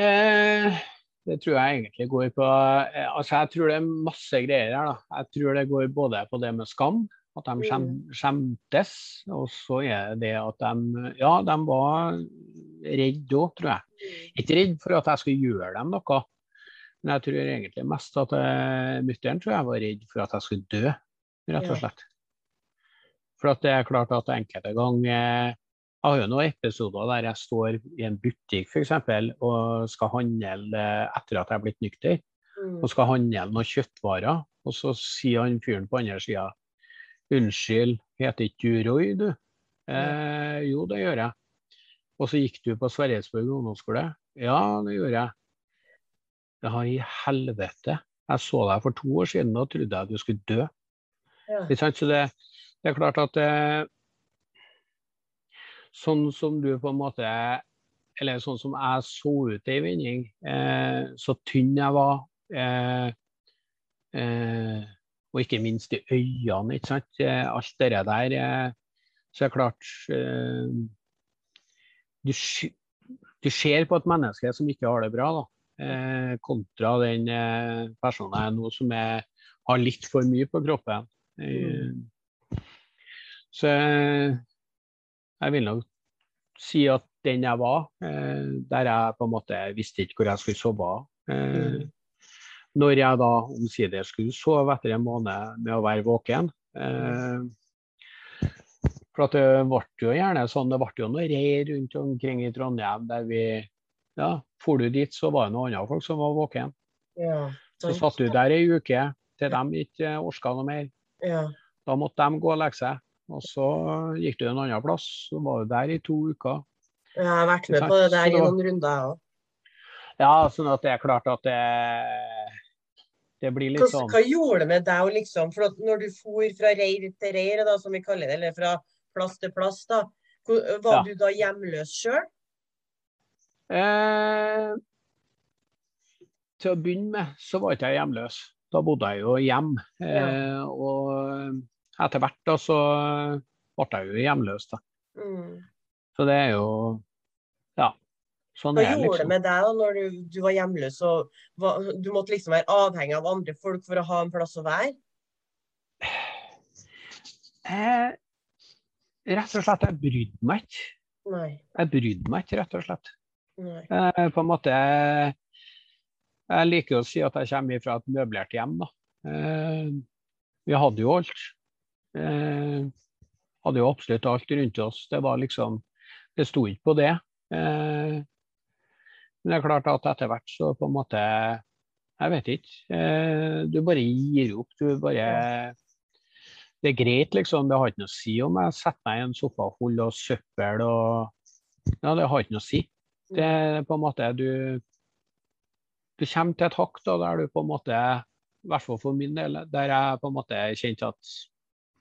Eh, det tror jeg egentlig går på eh, Altså, jeg tror det er masse greier her, da. Jeg tror det går både på det med skam, at de skjem, skjemtes. Og så er det at de Ja, de var redde òg, tror jeg. Ikke redd for at jeg skulle gjøre dem noe. Men jeg tror egentlig mest at uh, mutter'n tror jeg var redd for at jeg skulle dø, rett og slett. For at det er klart at enkelte ganger Jeg har jo noen episoder der jeg står i en butikk f.eks. og skal handle eh, etter at jeg er blitt nykter, Mm. og skal handle noen kjøttvarer. Og så sier han fyren på andre sida Unnskyld, heter ikke du Roy, du? Eh, jo, det gjør jeg. Og så gikk du på Sverresborg ungdomsskole? Ja, det gjorde jeg. Det har i helvete. Jeg så deg for to år siden og trodde jeg du skulle dø. Ja. Så det, det er klart at eh, sånn som du på en måte Eller sånn som jeg så ut i vinning, eh, så tynn jeg var, eh, eh, og ikke minst i øynene. ikke sant? Eh, alt det der. Eh, så er det klart eh, du, du, ser på et menneske som ikke har det bra, da, kontra den personen jeg nå som er, har litt for mye på kroppen. Mm. Så jeg vil nok si at den jeg var, der jeg på en måte visste ikke hvor jeg skulle sove. Mm. Når jeg da omsider skulle sove etter en måned med å være våken. Eh, for at det ble jo gjerne sånn, det ble jo noe reir rundt omkring i Trondheim der vi ja, For du dit, så var det noen andre folk som var våken. Ja, så satt du der ei uke til de ikke orka noe mer. Ja. Da måtte de gå og legge seg. Og så gikk du en annen plass, så var du der i to uker. Jeg har vært med på det der i noen runder, jeg òg. Ja, sånn at det er klart at det det blir litt sånn Hva gjorde det med deg liksom, for når du for fra reir til reir, da, som vi kaller det, eller fra plass til plass, da, var ja. du da hjemløs sjøl? Eh, til å begynne med så var ikke jeg hjemløs. Da bodde jeg jo hjemme. Eh. Og etter hvert da så ble jeg jo hjemløs, da. Mm. Så det er jo Ja. Sånn Hva gjorde liksom. det med deg da når du, du var hjemløs og var, du måtte liksom være avhengig av andre folk for å ha en plass å være? Jeg, rett og slett, jeg brydde meg ikke. Nei. Jeg brydde meg ikke, rett og slett. Jeg, på en måte Jeg liker å si at jeg kommer fra et møblert hjem. da. Eh, vi hadde jo alt. Eh, hadde jo absolutt alt rundt oss. Det var liksom Det sto ikke på det. Eh, men det er klart at etter hvert så på en måte Jeg vet ikke. Eh, du bare gir opp. Du bare Det er greit, liksom. Det har ikke noe å si om jeg setter meg i en sofa av søppel og Ja, det har ikke noe å si. Det er på en måte du Du kommer til et hakk da, der du på en måte I hvert fall for min del, der jeg på en måte kjente at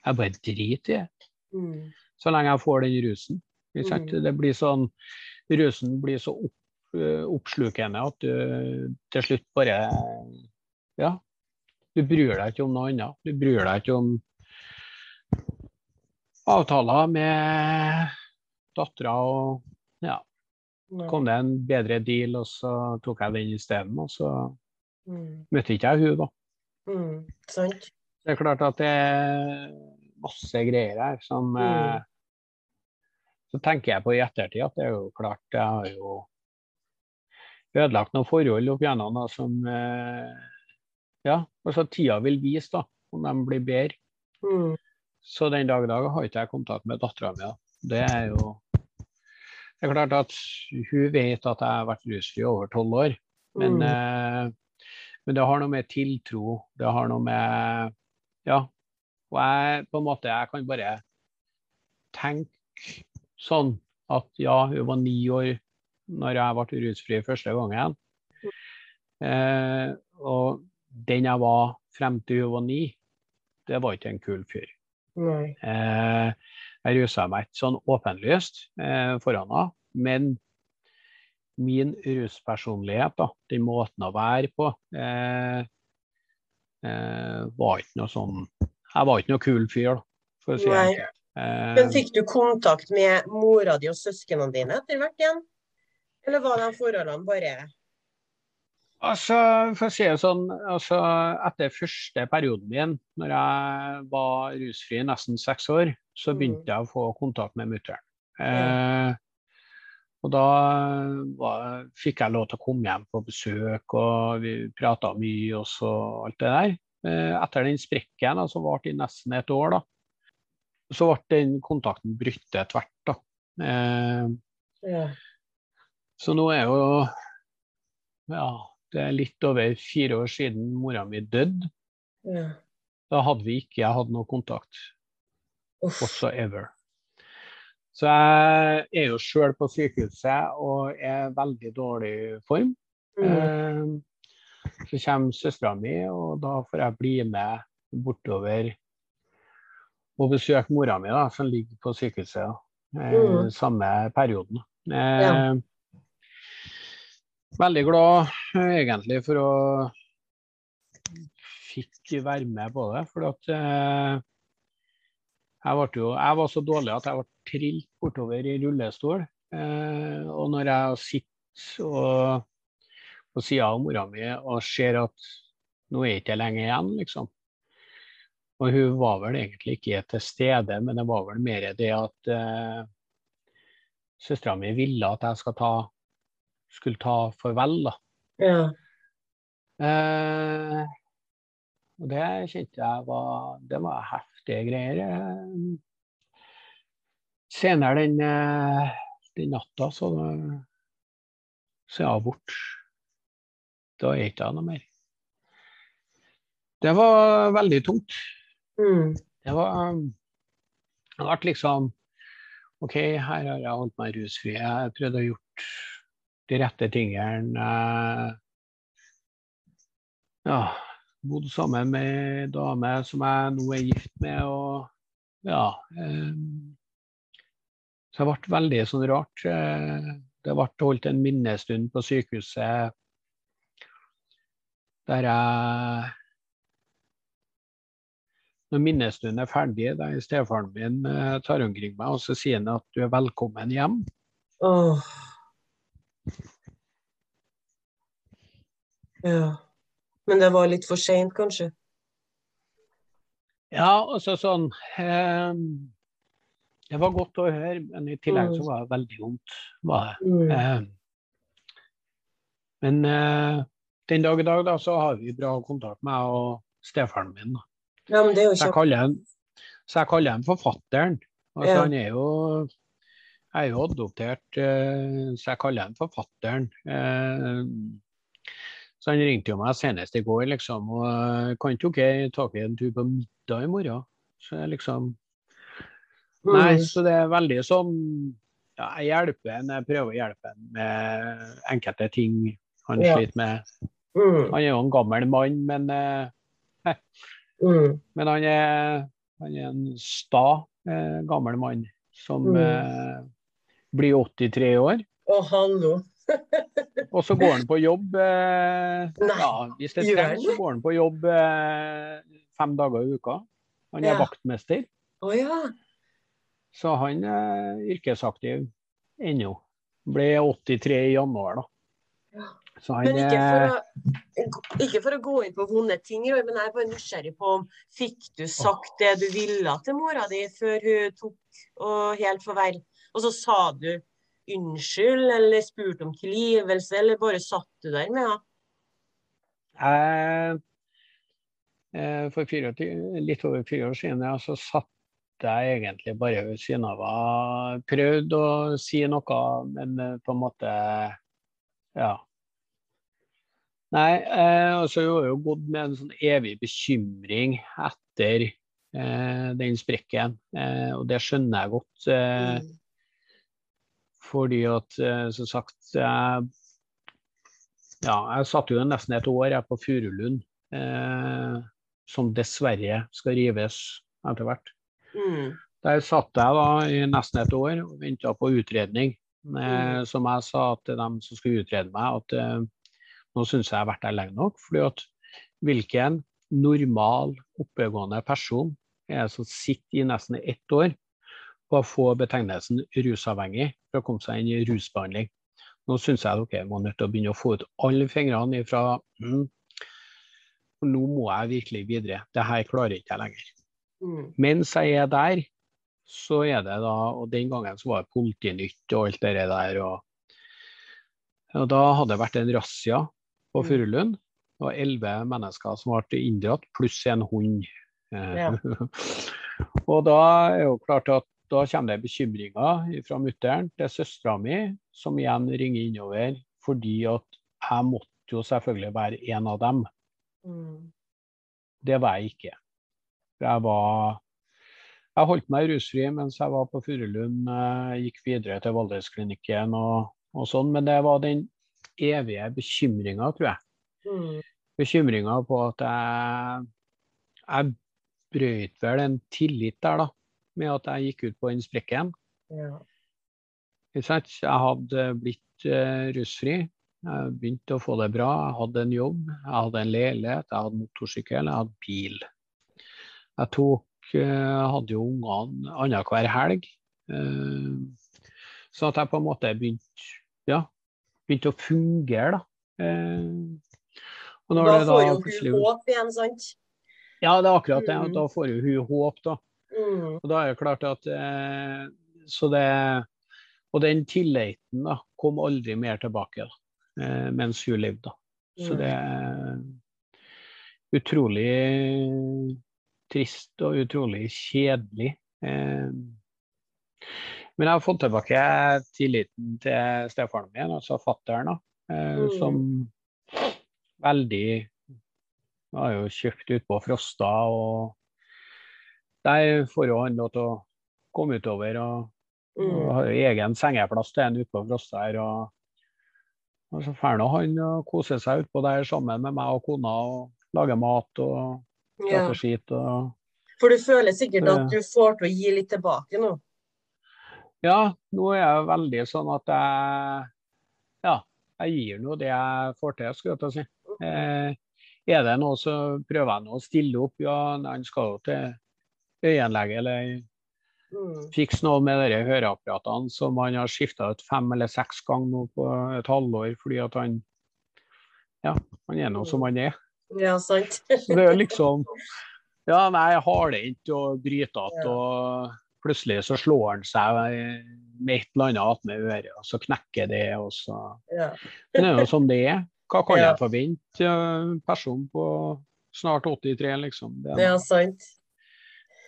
jeg bare driter i det. Mm. Så lenge jeg får den rusen. Mm. Det blir sånn Rusen blir så opp Eh, oppslukende at du til slutt bare Ja. Du bryr deg ikke om noe annet. Du bryr deg ikke om avtaler med dattera og ja. Kom det en bedre deal, og så tok jeg den isteden. Og så mm. møtte ikke jeg hun da. Mm, sant. Det er klart at det er masse greier her som mm. eh, Så tenker jeg på i ettertid at det er jo klart jeg har jo ødelagt noen forhold opp gjennom da, som eh, ja, altså tida vil vise da, om de blir bedre. Mm. Så den dag i dag har ikke jeg kontakt med dattera mi. Det er jo det er klart at hun vet at jeg har vært rusfri over tolv år. Men, mm. eh, men, det har noe med tiltro Det har noe med Ja. Og jeg på en måte jeg kan bare tenke sånn at ja, hun var ni år når jeg ble rusfri første gangen. Eh, og den jeg var frem til hun var ni, det var ikke en kul fyr. Eh, jeg rusa meg ikke sånn åpenlyst eh, foran henne, men min ruspersonlighet, da, den måten å være på, eh, eh, var ikke noe sånn Jeg var ikke noe kul fyr, da, for å si det enkelt. Men fikk du kontakt med mora di og søsknene dine etter hvert igjen? Eller var de forholdene bare Altså, for å si det sånn, altså, Etter første perioden min, når jeg var rusfri i nesten seks år, så mm. begynte jeg å få kontakt med mutter'n. Eh, og da var, fikk jeg lov til å komme hjem på besøk, og vi prata mye og så alt det der. Eh, etter den sprekken, som varte i nesten et år, da, så ble den kontakten brutt tvert. da. Eh, ja. Så nå er jo ja, det er litt over fire år siden mora mi døde. Ja. Da hadde vi ikke hatt noe kontakt whatsoever. Så jeg er jo sjøl på sykehuset og er veldig dårlig form. Mm. Eh, så kommer søstera mi, og da får jeg bli med bortover og besøke mora mi, da, som ligger på sykehuset. Eh, mm. Samme perioden. Eh, ja veldig glad egentlig for å fikk være med på det. For at jeg, jo, jeg var så dårlig at jeg ble trilt bortover i rullestol. Eh, og når jeg sitter og, på sida av mora mi og ser at nå er ikke lenge igjen, liksom. Og hun var vel egentlig ikke til stede, men det var vel mer det at eh, søstera mi ville at jeg ta, skulle ta farvel, da. Ja. Eh, og det kjente jeg var Det var heftige greier. Senere den, eh, den natta så, så er hun bort. Da er ikke jeg noe mer. Det var veldig tungt. Mm. Det var Det ble liksom OK, her har jeg holdt meg rusfri. Jeg har prøvd å gjort de rette tingene. Ja, bodd sammen med ei dame som jeg nå er gift med, og ja. eh, Så det ble veldig sånn rart. eh, Det ble holdt en minnestund på sykehuset der jeg når minnestunden er ferdig, der stefaren min eh, tar omkring meg og så sier han at du er velkommen hjem. Åh. Ja. Men det var litt for seint, kanskje? Ja, altså sånn eh, Det var godt å høre, men i tillegg så var det veldig vondt. Var det. Mm. Eh, men eh, den dag i dag da, så har vi bra kontakt med meg og stefaren min. Ja, men det jo Så jeg kaller han, så jeg kaller ham forfatteren. Altså, Ja. Han er jo Jeg er jo adoptert, eh, så jeg kaller ham forfatteren. Eh, så han ringte jo meg senest i går, liksom. Og eh, kan ikke dere ta en tur på middag i morgen? Så jeg liksom Nei, Mm. så det er veldig sånn ja, Jeg hjelper en, jeg prøver å hjelpe en med enkelte ting han Ja. sliter med. Mm. Han er jo en gammel mann, men eh, Mm. men han er, han er en sta eh, gammel mann som eh, blir 83 år. Å, hallo. Og så går han på jobb eh, Nei, ja, Hvis det trengs, så går han på jobb eh, fem dager i uka. Han er Ja. vaktmester, Å ja. Så han er yrkesaktiv ennå. Ble 83 i januar, da. Ja. Så han Men ikke for, er å, ikke for å gå inn på vonde ting, Roy, men jeg er bare nysgjerrig på om fikk du sagt det du ville til mora di før hun tok og helt farvel? Og så sa du unnskyld, eller spurte om tilgivelse, eller bare satt du der med henne? jeg, eh, For 24, litt over fire år siden ja, så satt jeg egentlig bare henne. Prøvde å si noe, men eh, på en måte Ja. Nei, eh, og så har jeg jo gått med en sånn evig bekymring etter eh, den sprekken. Eh, og det skjønner jeg godt. Eh, Mm. fordi at, eh, som sagt, jeg, ja, jeg satt jo nesten et år jeg på Furulund, eh, som dessverre skal rives etter hvert. Mm. Der satt jeg da i nesten et år og venta på utredning. Eh, Mm. som jeg sa til dem som skulle utrede meg, at eh, nå syns jeg jeg har vært der lenge nok. fordi at hvilken normal, oppegående person er det som sitter i nesten ett år på å få betegnelsen rusavhengig for å komme seg inn i rusbehandling? Nå syns jeg dere må nødt til å begynne å få ut alle fingrene ifra mm, Nå må jeg virkelig videre. Det her klarer ikke jeg lenger. Mm. Mens jeg er der, så er det da Og den gangen så var det Politinytt og alt det der. Og, og da hadde det vært en razzia på Mm. Furulund. Det var elleve mennesker som ble inndratt, pluss en hund. Eh, Ja. og da er jo klart at da kommer det bekymringer fra mutter'n til søstera mi, som igjen ringer innover fordi at jeg måtte jo selvfølgelig være en av dem. Mm. Det var jeg ikke. Jeg var Jeg holdt meg rusfri mens jeg var på Furulund. eh, Gikk videre til Valdresklinikken og, og sånn. Men det var den evige bekymringa, tror jeg. Mm. Bekymringa på at jeg Jeg brøyt vel en tillit der, da. Med at jeg gikk ut på den sprekken. Ja. Jeg hadde blitt eh, rusfri. Jeg begynte å få det bra. Jeg hadde en jobb, jeg hadde en leilighet, jeg hadde motorsykkel, jeg hadde bil. Jeg tok, eh, hadde jo ungene annenhver helg. Eh, så at jeg på en måte begynte, ja, begynte å fungere, da. Eh, da, da får jo hun håp igjen, sant? Ja, det er akkurat det. Mm. Da får jo hun håp, da. Mm. Og da er det klart at eh, Så det Og den tilliten da, kom aldri mer tilbake da, eh, mens hun levde. da. Så det er utrolig trist og utrolig kjedelig. Eh, men jeg har fått tilbake tilliten til stefaren min, altså fattern, eh, mm. som veldig har jo kjøpt ut på Frosta, og der får jo han lov til å komme utover. og, mm. og har egen sengeplass til han utpå Frosta her. og og så drar han og koser seg utpå der sammen med meg og kona og lager mat og prater skit. Og... For du føler sikkert at du får til å gi litt tilbake nå? Ja, nå er jeg veldig sånn at jeg ja, jeg gir nå det jeg får til, skulle jeg til å si. Eh, er det noe, så prøver jeg nå å stille opp. Ja, han skal jo til øyenlege eller mm. fikse noe med de høreapparatene som han har skifta ut fem eller seks ganger nå på et halvår, fordi at han ja, han er nå som han er. Ja, sant. så det er liksom Ja, nei, jeg har det ikke og bryter att, ja. og plutselig så slår han seg med et eller annet attmed øret, og så knekker det, og så ja. Men det er jo sånn det er. Hva kan ja. jeg forvente? En person på snart 83, liksom. Det er, ja, sant.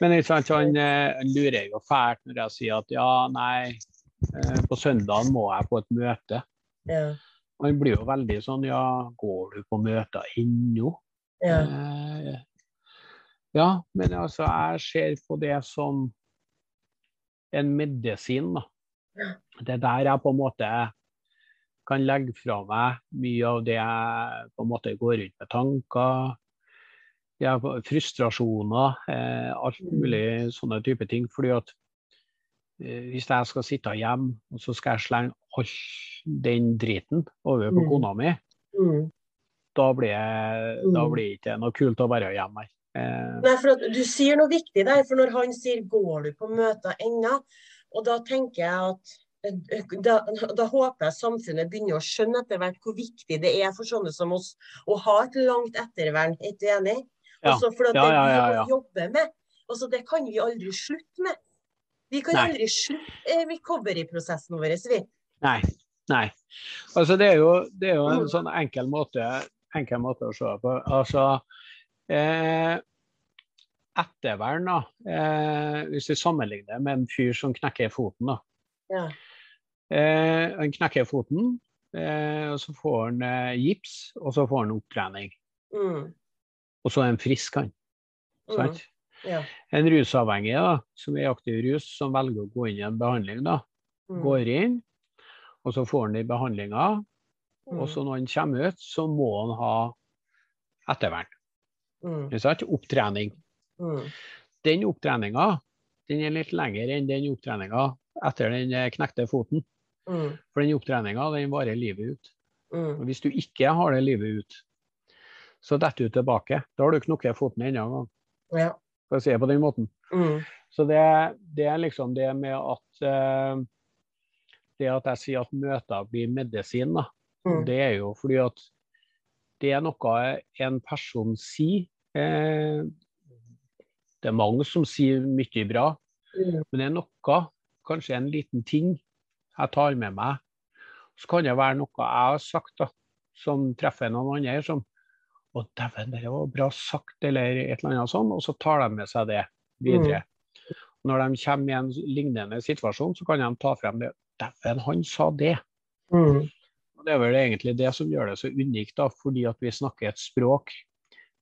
Men sant, han, eh, han, lurer jo fælt når jeg sier at ja, nei, eh, på søndag må jeg på et møte. Ja. Han blir jo veldig sånn ja, går du på møter ennå? Ja. Eh, ja, men altså, jeg ser på det som en medisin, da. Det er der jeg på en måte kan legge fra meg mye av det jeg på en måte går rundt med tanker ja, frustrasjoner, eh, alt mm. mulig sånne type ting. fordi at hvis jeg skal sitte hjemme og så skal jeg slenge all den driten over på mm. kona mi, mm. da blir det mm. ikke noe kult å være hjemme her. Eh. Nei, for Du sier noe viktig der, for når han sier 'går du på møter ennå', og da tenker jeg at da, da, håper jeg samfunnet begynner å skjønne etter hvert hvor viktig det er for sånne som oss å ha et langt ettervern. Er du enig? Også for at ja, ja, ja, det vi jobber med, også det kan vi aldri slutte med. Vi kan Nei. aldri slutte eh, recovery-prosessen vår, vi. Nei. Nei. Altså, det er jo, det er jo en mm. sånn enkel måte, enkel måte, å se på. Altså, eh, ettervern, da, eh, hvis vi sammenligner med en fyr som knekker foten da. Ja. Eh, han knekker foten, eh, og så får han eh, gips, og så får han opptrening. Mm og så er han frisk, han. Mm. Ja. En rusavhengig da, som er i aktiv rus, som velger å gå inn i en behandling, da, mm. går inn, og så får han i behandlinga. Mm. Og så når han kommer ut, så må han ha ettervern. Mm. Opptrening. Mm. Den opptreninga den er litt lengre enn den opptreninga etter den knekte foten. Mm. For den opptreninga den varer livet ut. Mm. Og Hvis du ikke har det livet ut, så detter du tilbake. Da har du knukket foten enda en gang. Ja. For å si det på den måten. Mm. Så det, det, er liksom det med at uh, Det at jeg sier at møter blir medisin, da, mm. det er jo fordi at det er noe en person sier. Eh, det er mange som sier mye bra, mm. men det er noe, kanskje en liten ting, jeg tar med meg. Så kan det være noe jeg har sagt da, som treffer noen andre. som og dæven, det var bra sagt, eller et eller annet sånt. Og så tar de med seg det videre. Mm. Når de kommer i en lignende situasjon, så kan de ta frem det. Dæven, han sa det. Mm. Og Det er vel egentlig det som gjør det så unikt, da, fordi at vi snakker et språk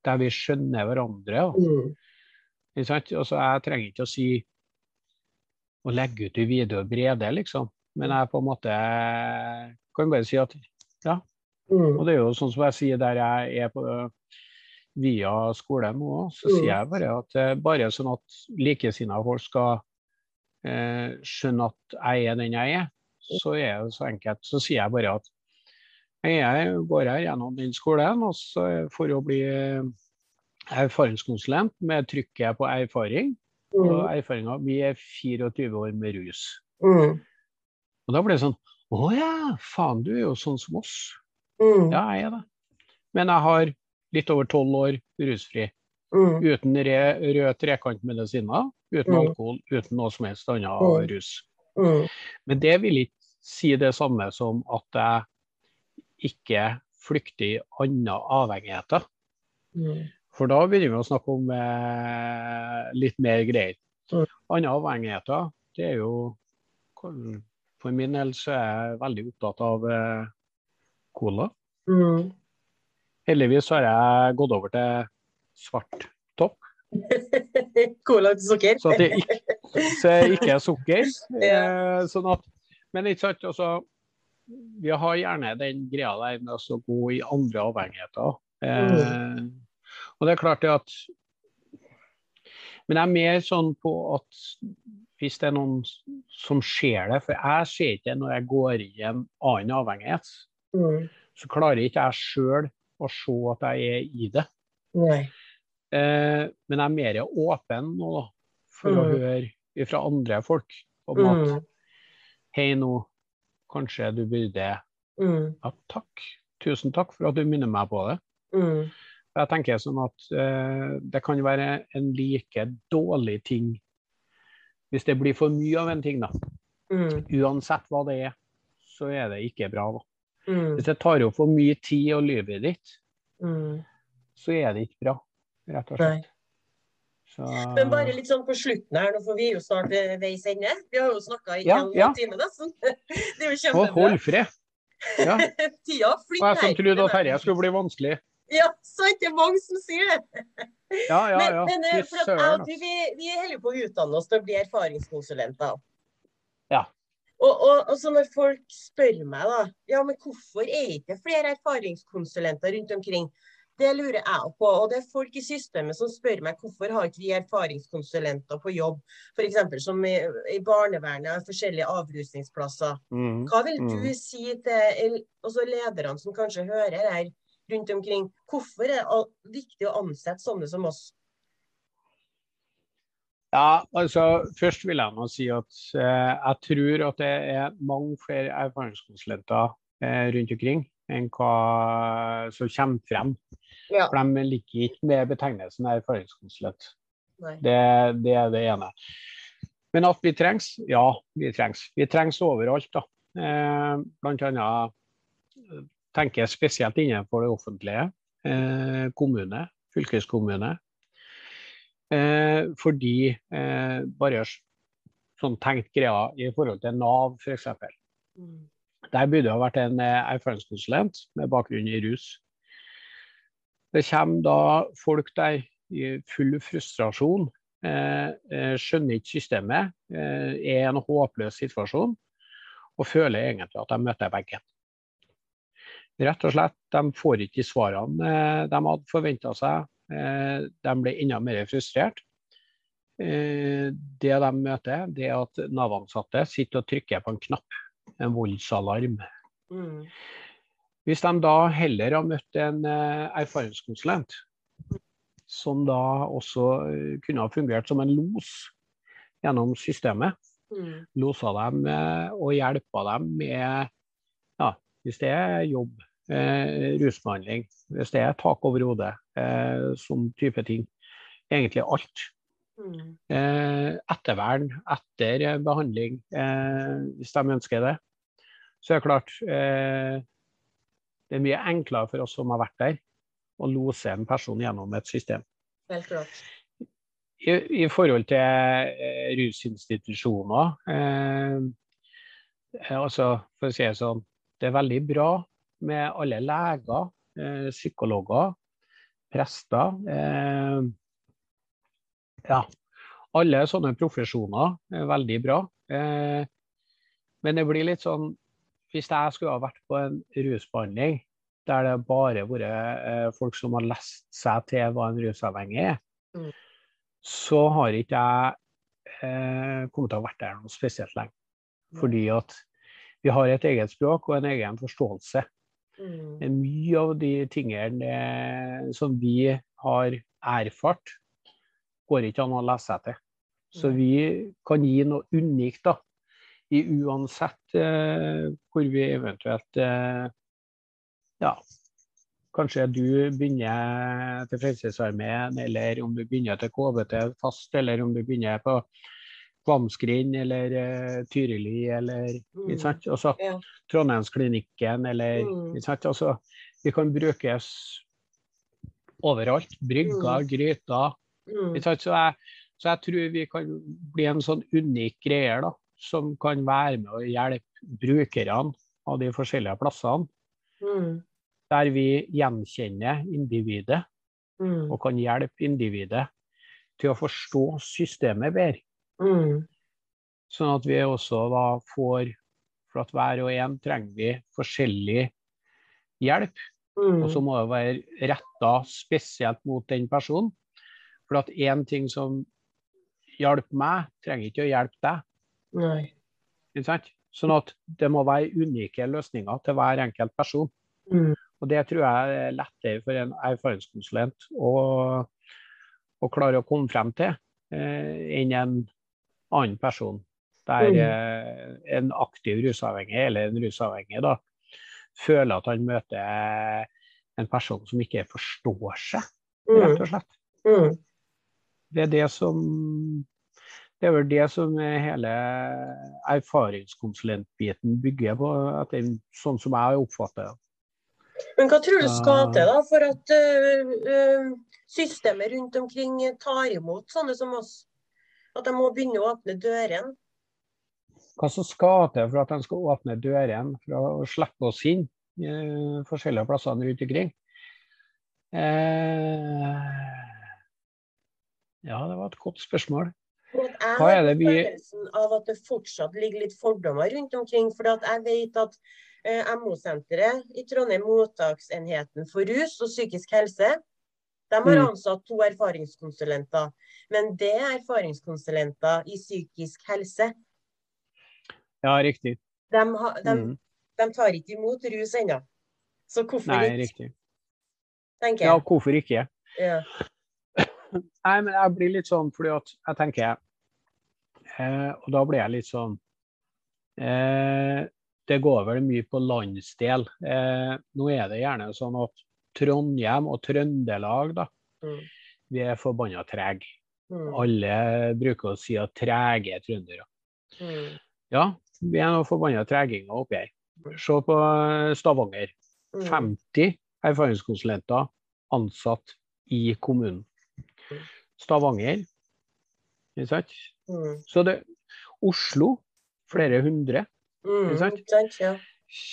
der vi skjønner hverandre. Mm. Altså, jeg trenger ikke å si å legge ut i video brede, liksom. Men jeg på en måte kan bare si at ja, Mm. Og det er jo sånn som jeg sier der jeg er på, via skolen nå, så mm. sier jeg bare at eh, bare sånn at likesinnede folk skal eh, skjønne at jeg er den jeg er, så er det så enkelt. Så sier jeg bare at Jeg går her gjennom den skolen og så for å bli erfaringskonsulent med trykket på erfaring. Og Mm. erfaringa mi er 24 år med rus. Mm. Og da ble det sånn Å ja, faen, du er jo sånn som oss. Mm. Ja, jeg er det. Men jeg har litt over tolv år rusfri. Mm. Uten re, rød trekantmedisiner, uten Mm. alkohol, uten noe som helst annet Mm. rus. Mm. Men det vil ikke si det samme som at jeg ikke flykter i andre avhengigheter. For da begynner vi å snakke om eh, litt mer greier. Andre avhengigheter, det er jo For min del så er jeg veldig opptatt av eh, cola. Mm. Heldigvis har jeg gått over til svart topp, Cola uten sukker? så det ikke, så det ikke er sukker. ja. sånn at, men ikke sant, altså, vi har gjerne den greia der med å gå i andre avhengigheter. Eh, og det er klart det at Men jeg er mer sånn på at hvis det er noen som ser det, for jeg ser ikke det når jeg går i en annen avhengighet, Mm. så klarer ikke jeg sjøl å se at jeg er i det. Eh, men jeg er mer åpen nå da, for å Mm. høre fra andre folk om at Mm. hei nå, kanskje du burde Mm. Ja, takk. Tusen takk for at du minner meg på det. Mm. Jeg tenker sånn at eh, det kan være en like dårlig ting hvis det blir for mye av en ting, da. Mm. Uansett hva det er, så er det ikke bra. da. Mm. Hvis det tar opp for mye tid og livet ditt, Mm. så er det ikke bra, rett og slett. Så, Men bare litt sånn på slutten her, nå får vi jo snart ved veis ende. Vi har jo snakka i Ja, en ja. time nesten. Det er jo Og kjempebra. hold fred. Ja. Og Tida jeg som trodde at dette skulle bli vanskelig. Ja, sant, det er mange som sier det. Ja, ja, ja. Men, men eh, for at og altså. vi, vi holder på å utdanne oss til å bli erfaringskonsulenter. Ja. Og, og, og så når folk spør meg da, ja, men hvorfor er ikke flere erfaringskonsulenter rundt omkring? Det lurer jeg på. Og det er folk i systemet som spør meg hvorfor har ikke vi erfaringskonsulenter på jobb? F.eks. som i, i barnevernet har forskjellige avrusningsplasser. Mm. Hva vil du Mm. si til altså lederne som kanskje hører her rundt omkring? Hvorfor er det viktig å ansette sånne som oss? Ja, altså Først vil jeg nå si at eh, jeg tror at det er mange flere erfaringskonsulenter eh, rundt omkring enn hva som kommer frem. Ja. For de liker ikke med betegnelsen erfaringskonsulent. Det, det er det ene. Men at vi trengs? Ja, vi trengs. Vi trengs overalt. da. Eh, blant annet eh, tenker jeg spesielt innenfor det offentlige. Eh, kommune, fylkeskommune. Eh, fordi eh, bare sånn tenkt greia i forhold til Nav f.eks. Mm. Der burde det ha vært en eh, erfaringskonsulent med bakgrunn i rus. Det kommer da folk der i full frustrasjon, skjønner ikke systemet, eh, er i en håpløs situasjon og føler egentlig at de møter veggen. Rett og slett, de får ikke de svarene de hadde forventa seg. Eh, de blir enda mer frustrert. Eh, det de møter, det er at Nav-ansatte sitter og trykker på en knapp, en voldsalarm. Mm. Hvis de da heller har møtt en eh, erfaringskonsulent, som da også kunne ha fungert som en los gjennom systemet, Mm. losa dem og hjelpa dem med, ja, hvis det er jobb, eh, rusbehandling, hvis det er tak over hodet, eh, sånn type ting. Egentlig alt. Mm. Eh, ettervern etter eh, behandling, eh, hvis de ønsker det. Så er det klart eh, Det er mye enklere for oss som har vært der, å lose en person gjennom et system. Helt klart. I, i forhold til eh, rusinstitusjoner eh, altså, For å si det sånn, det er veldig bra med alle leger, eh, psykologer, prester. Eh, ja, alle sånne profesjoner er veldig bra. Eh, men det blir litt sånn Hvis jeg skulle ha vært på en rusbehandling der det bare har vært folk som har lest seg til hva en rusavhengig er, Mm. så har ikke jeg eh, kommet til å ha vært der noe spesielt lenge. Fordi at vi har et eget språk og en egen forståelse. Mm. Men mye av de tingene eh, som vi har erfart, går ikke an å lese seg til. Så vi kan gi noe unikt, da. I uansett eh, hvor vi eventuelt eh, Ja, kanskje du begynner til Frelsesarmeen, eller om du begynner til KBT fast, eller om du begynner på Kvamskrind eller uh, Tyrili, eller Mm. Altså, Ja. Trondheimsklinikken, eller Mm. Altså, vi kan brukes overalt. Brygger, gryter. Mm. Ikke sant? Så, jeg, så jeg tror vi kan bli en sånn unik greie da, som kan være med å hjelpe brukerne av de forskjellige plassene. Mm. Der vi gjenkjenner individet Mm. og kan hjelpe individet til å forstå systemet bedre. Mm. Sånn at vi også da får For at hver og en trenger vi forskjellig hjelp. Mm. Og så må det være retta spesielt mot den personen. For at én ting som hjelper meg, trenger ikke å hjelpe deg. Nei. Ikke sant? Sånn at det må være unike løsninger til hver enkelt person. Mm. Og det tror jeg er lettere for en erfaringskonsulent å, å klare å komme frem til eh, enn en annen person. Der Mm. eh, en aktiv rusavhengig, eller en rusavhengig, da, føler at han møter en person som ikke forstår seg, rett Mm. og slett. Mm. Det er det som det er vel det som hele erfaringskonsulentbiten bygger på, etter, sånn som jeg oppfatter det. Men hva tror du skal til da for at øh, øh, systemet rundt omkring tar imot sånne som oss? At de må begynne å åpne dørene? Hva som skal til for at de skal åpne dørene for å slippe oss inn eh, forskjellige plasser rundt omkring? Eh, ja, det var et godt spørsmål. Jeg har følelsen av at det fortsatt ligger litt fordommer rundt omkring. For jeg vet at eh, MO-senteret i Trondheim, mottaksenheten for rus og psykisk helse, de har Mm. ansatt to erfaringskonsulenter. Men det er erfaringskonsulenter i psykisk helse. Ja, riktig. De, har, de, Mm. de tar ikke imot rus ennå. Så hvorfor Nei, ikke, riktig. tenker Ja, hvorfor ikke? Ja. Nei, men jeg blir litt sånn fordi at jeg tenker eh, Og da blir jeg litt sånn eh, Det går vel mye på landsdel. Eh, nå er det gjerne sånn at Trondheim og Trøndelag, da, Mm. vi er forbanna trege. Mm. Alle bruker å si at trege er trøndere. Mm. Ja, vi er noen forbanna treginger oppi her. Se på eh, Stavanger. Mm. 50 erfaringskonsulenter ansatt i kommunen. Mm. Stavanger, ikke sant? Mm. Så det Oslo, flere hundre. Mm. Ikke sant?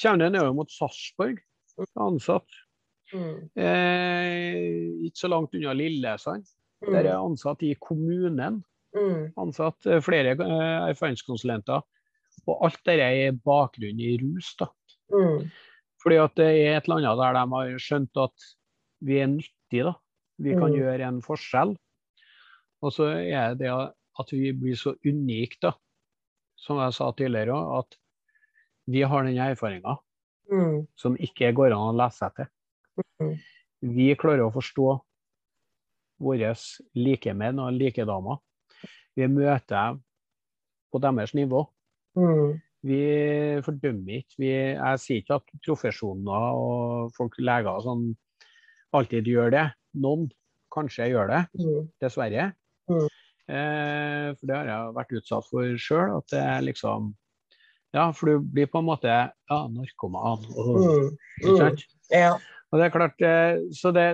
Kommer det nedover mot Sarpsborg, ansatt. Mm. Eh, ikke så langt unna Lillesand. Der er ansatt i kommunen. Mm. Ansatt eh, flere eh, erfaringskonsulenter. Og alt dette er bakgrunn i rus. da. Mm. Fordi at det er et eller annet der de har skjønt at vi er nyttige. da. Vi kan Mm. gjøre en forskjell. Og så er det at vi blir så unike, da. Som jeg sa tidligere òg, at vi har den erfaringa Mm. som ikke går an å lese seg til. Mm. Vi klarer å forstå våre likemenn og likedamer. Vi møter dem på deres nivå. Mm. Vi fordømmer ikke. Vi, jeg sier ikke at profesjoner og folk, leger og sånn, alltid gjør det. Noen kanskje gjør det, Mm. dessverre. Mm. Eh, for det har jeg vært utsatt for sjøl. At det er liksom Ja, for du blir på en måte ja, narkoman. Mm. ikke sant? Ja. Og det er klart, eh, så det,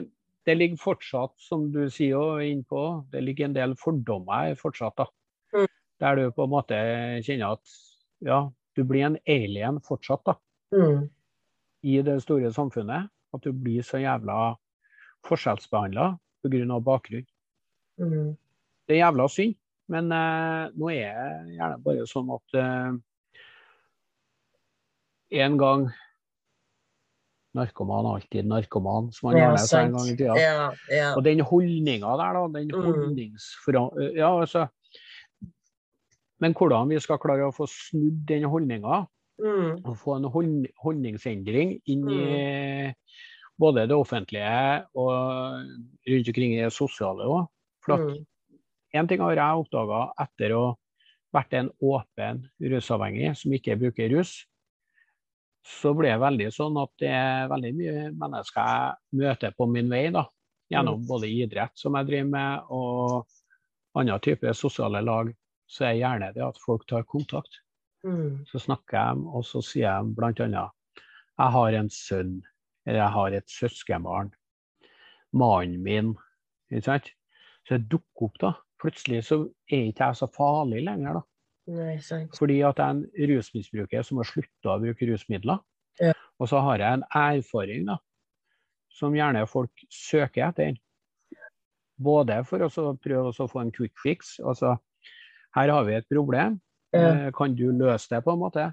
det ligger fortsatt, som du sier innpå, det ligger en del fordommer fortsatt. da. Mm. Der du på en måte kjenner at ja, du blir en alien fortsatt da, Mm. i det store samfunnet. At du blir så jævla forskjellsbehandla pga. bakgrunn. Mm. Det er jævla synd, men eh, nå er det gjerne bare sånn at eh, en gang narkoman, alltid narkoman, som han Ja, gjerne sa en gang i tida. Ja, ja. Og den holdninga der, da. Den Mm. Ja, altså Men hvordan vi skal klare å få snudd den holdninga, Mm. Å få en holdningsendring inn i både det offentlige og rundt omkring i det sosiale òg. For at Mm. en ting har jeg oppdaga etter å ha vært en åpen rusavhengig som ikke bruker rus, så blir det veldig sånn at det er veldig mye mennesker jeg møter på min vei, da. Gjennom både idrett som jeg driver med, og andre typer sosiale lag. Så er gjerne det at folk tar kontakt. Mm. Så snakker jeg, og så sier jeg bl.a.: Jeg har en sønn, eller jeg har et søskenbarn. Mannen min. Ikke sant? Så jeg dukker opp, da. Plutselig så er ikke jeg så farlig lenger, da. Nei, sant. Fordi at jeg er en rusmisbruker som har slutta å bruke rusmidler. Ja. Og så har jeg en erfaring da, som gjerne folk søker etter. Både for å prøve å få en quick fix. Altså, her har vi et problem. Ja. Eh, Kan du løse det, på en måte?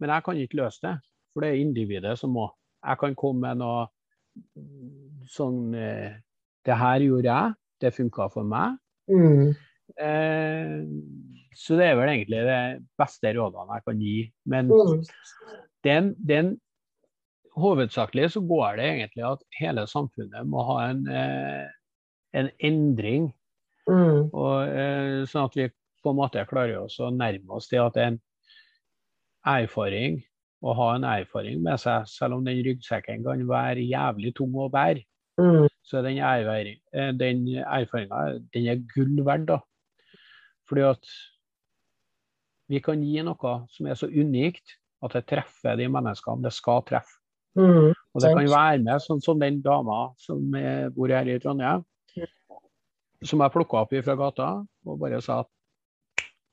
Men jeg kan ikke løse det, for det er individet som må. Jeg kan komme med noe sånn eh, Det her gjorde jeg, det funka for meg. Mm. Eh, så det er vel egentlig det beste rådene jeg kan gi. Men Mm. den, den hovedsakelig så går det egentlig at hele samfunnet må ha en, eh, en endring. Mm. Og, eh, sånn at vi på en måte klarer oss å nærme oss til at det er en erfaring å ha en erfaring med seg, selv om den ryggsekken kan være jævlig tung å bære. Mm. Så den, erfaring, eh, den erfaringa den er gull verdt. da. Fordi at vi kan gi noe som er så unikt at det treffer de menneskene det skal treffe. Mm. Og det kan være med, sånn som den dama som eh, bor her i Trondheim, som jeg plukka opp fra gata og bare sa at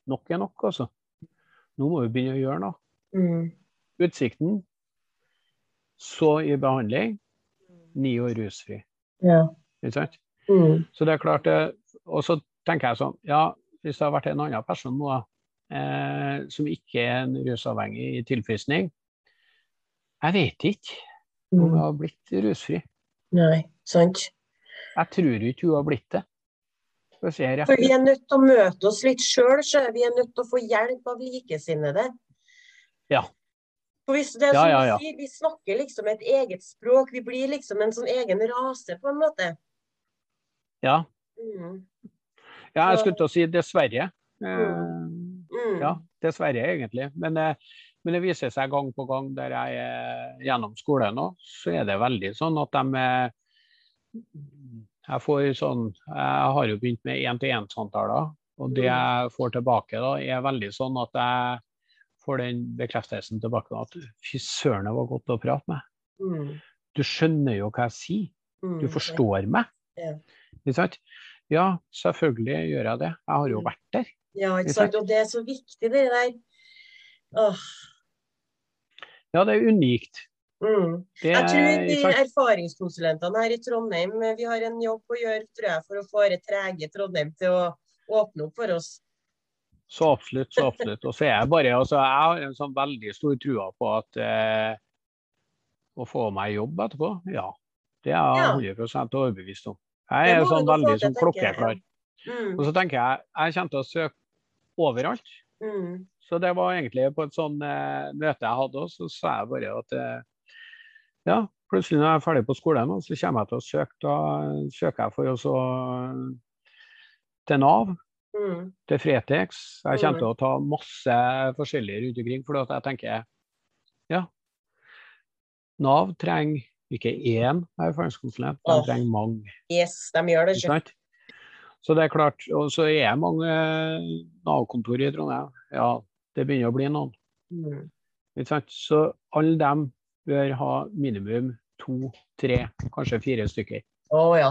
nok er nok, altså. Nå må vi begynne å gjøre noe. Mm. Utsikten, så i behandling, ni år rusfri. Ja. Ikke sant? Mm. Så det er klart det, Og så tenker jeg sånn, ja, hvis det har vært en annen person nå, eh, som ikke er en rusavhengig i tilfriskning, jeg vet ikke om hun Mm. har blitt rusfri. Nei, sant. Jeg tror ikke hun har blitt det. For vi er nødt til å møte oss litt sjøl, så vi er nødt til å få hjelp av likesinnede. Ja. For hvis det er Ja, som ja, du ja. sier, Vi snakker liksom et eget språk. Vi blir liksom en sånn egen rase, på en måte. Ja. Mm. ja, jeg skulle til å si dessverre. Eh, Mm. ja, dessverre egentlig. Men, eh, men det viser seg gang på gang der jeg er gjennom skolen nå, så er det veldig sånn at de eh, Jeg får sånn Jeg har jo begynt med én-til-én-samtaler, og det jeg får tilbake da, er veldig sånn at jeg får den bekreftelsen tilbake at fy søren, det var godt å prate med. Mm. Du skjønner jo hva jeg sier. Mm. Du forstår meg. Ja. Ja, selvfølgelig gjør jeg det. Jeg har jo Mm. vært der. Ja, ikke sant. Og det er så viktig, det der. Åh. Ja, det er unikt. Mm. Det Jeg tror er, de erfaringskonsulentene her i Trondheim vi har en jobb å gjøre tror jeg, for å få det trege Trondheim til å åpne opp for oss. Så absolutt, så absolutt. Og så er jeg bare, altså, jeg har en sånn veldig stor trua på at eh, å få meg jobb etterpå, ja. Det er jeg 100 overbevist om. Jeg er sånn veldig sånn klokkeklar. Mm. Og så tenker jeg jeg kommer til å søke overalt. Mm. Så det var egentlig på et sånn eh, møte jeg hadde så sa jeg bare at eh, ja, plutselig når jeg er ferdig på skolen, nå, så kommer jeg til å søke. Da søker jeg for også til Nav, Mm. til Fretex. Jeg kommer Mm. til å ta masse forskjellige rundt omkring, for jeg tenker ja, Nav trenger ikke én erfaringskonsulent, de trenger mange. Yes, de gjør det. Ikke ikke? sant? Så det er klart, og så er det mange eh, Nav-kontor i Trondheim. Ja, det begynner å bli noen. Mm. Så alle dem bør ha minimum to, tre, kanskje fire stykker. Å ja.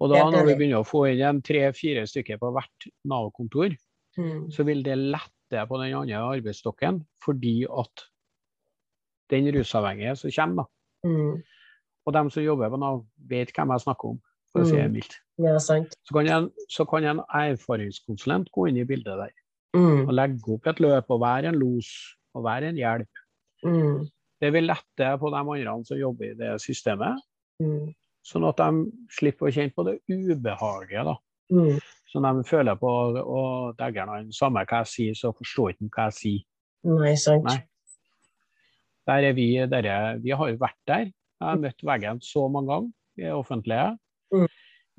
Og da når vi begynner å få inn en tre-fire stykker på hvert Nav-kontor, Mm. så vil det lette på den andre arbeidsstokken, fordi at den rusavhengige som kommer, da, Mm. og dem som jobber på Nav, vet hvem jeg snakker om, for å si det Mm. mildt. Ja, sant. Så kan, en, så kan en erfaringskonsulent gå inn i bildet der Mm. og legge opp et løp og være en los og være en hjelp. Mm. Det vil lette på de andre som jobber i det systemet, Mm. sånn at de slipper å kjenne på det ubehaget. da. Mm. Så de føler på og dægger'n, samme hva jeg sier, så forstår ikke hva jeg sier. Nei, sant. Nei. Der er vi, dere, vi har jo vært der. Jeg har møtt veggen så mange ganger i det offentlige. Mm.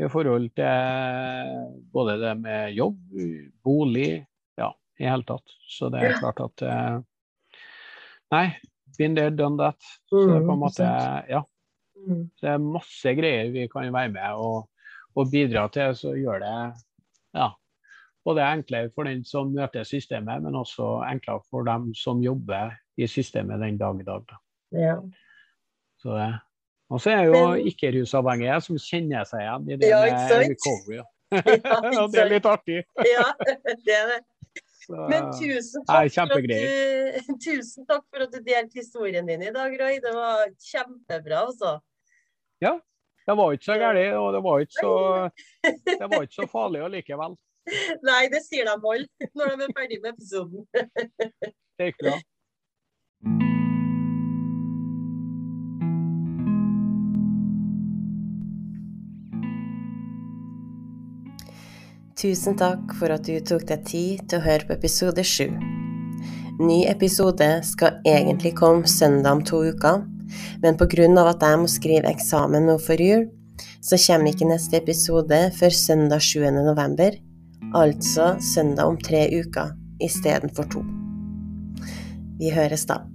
I forhold til både det med jobb, bolig, ja, i hele tatt. Så det er klart at eh, Nei, been there, done that. Så det er på en Mm, måte, ja. Mm. Så det er masse greier vi kan være med og, og bidra til, så gjør det ja, både enklere for den som møter systemet, men også enklere for dem som jobber i systemet den dag i dag. Da. Ja. Så det. Og så er jo ikke-rusavhengige som kjenner seg igjen i det Ja, med recovery. Ja, det er litt artig. ja, det er det. Så, Men tusen takk, for at du, tusen takk for at du delte historien din i dag, Roy. Det var kjempebra, altså. Ja. det var ikke så galt, og det var ikke så, det var ikke så farlig allikevel. Nei, det sier de alle når de er ferdig med episoden. Det gikk bra. Tusen takk for at du tok deg tid til å høre på episode sju. Ny episode skal egentlig komme søndag om to uker, men pga. at jeg må skrive eksamen nå før jul, så kommer ikke neste episode før søndag 7. november, altså søndag om tre uker istedenfor to. Vi høres da.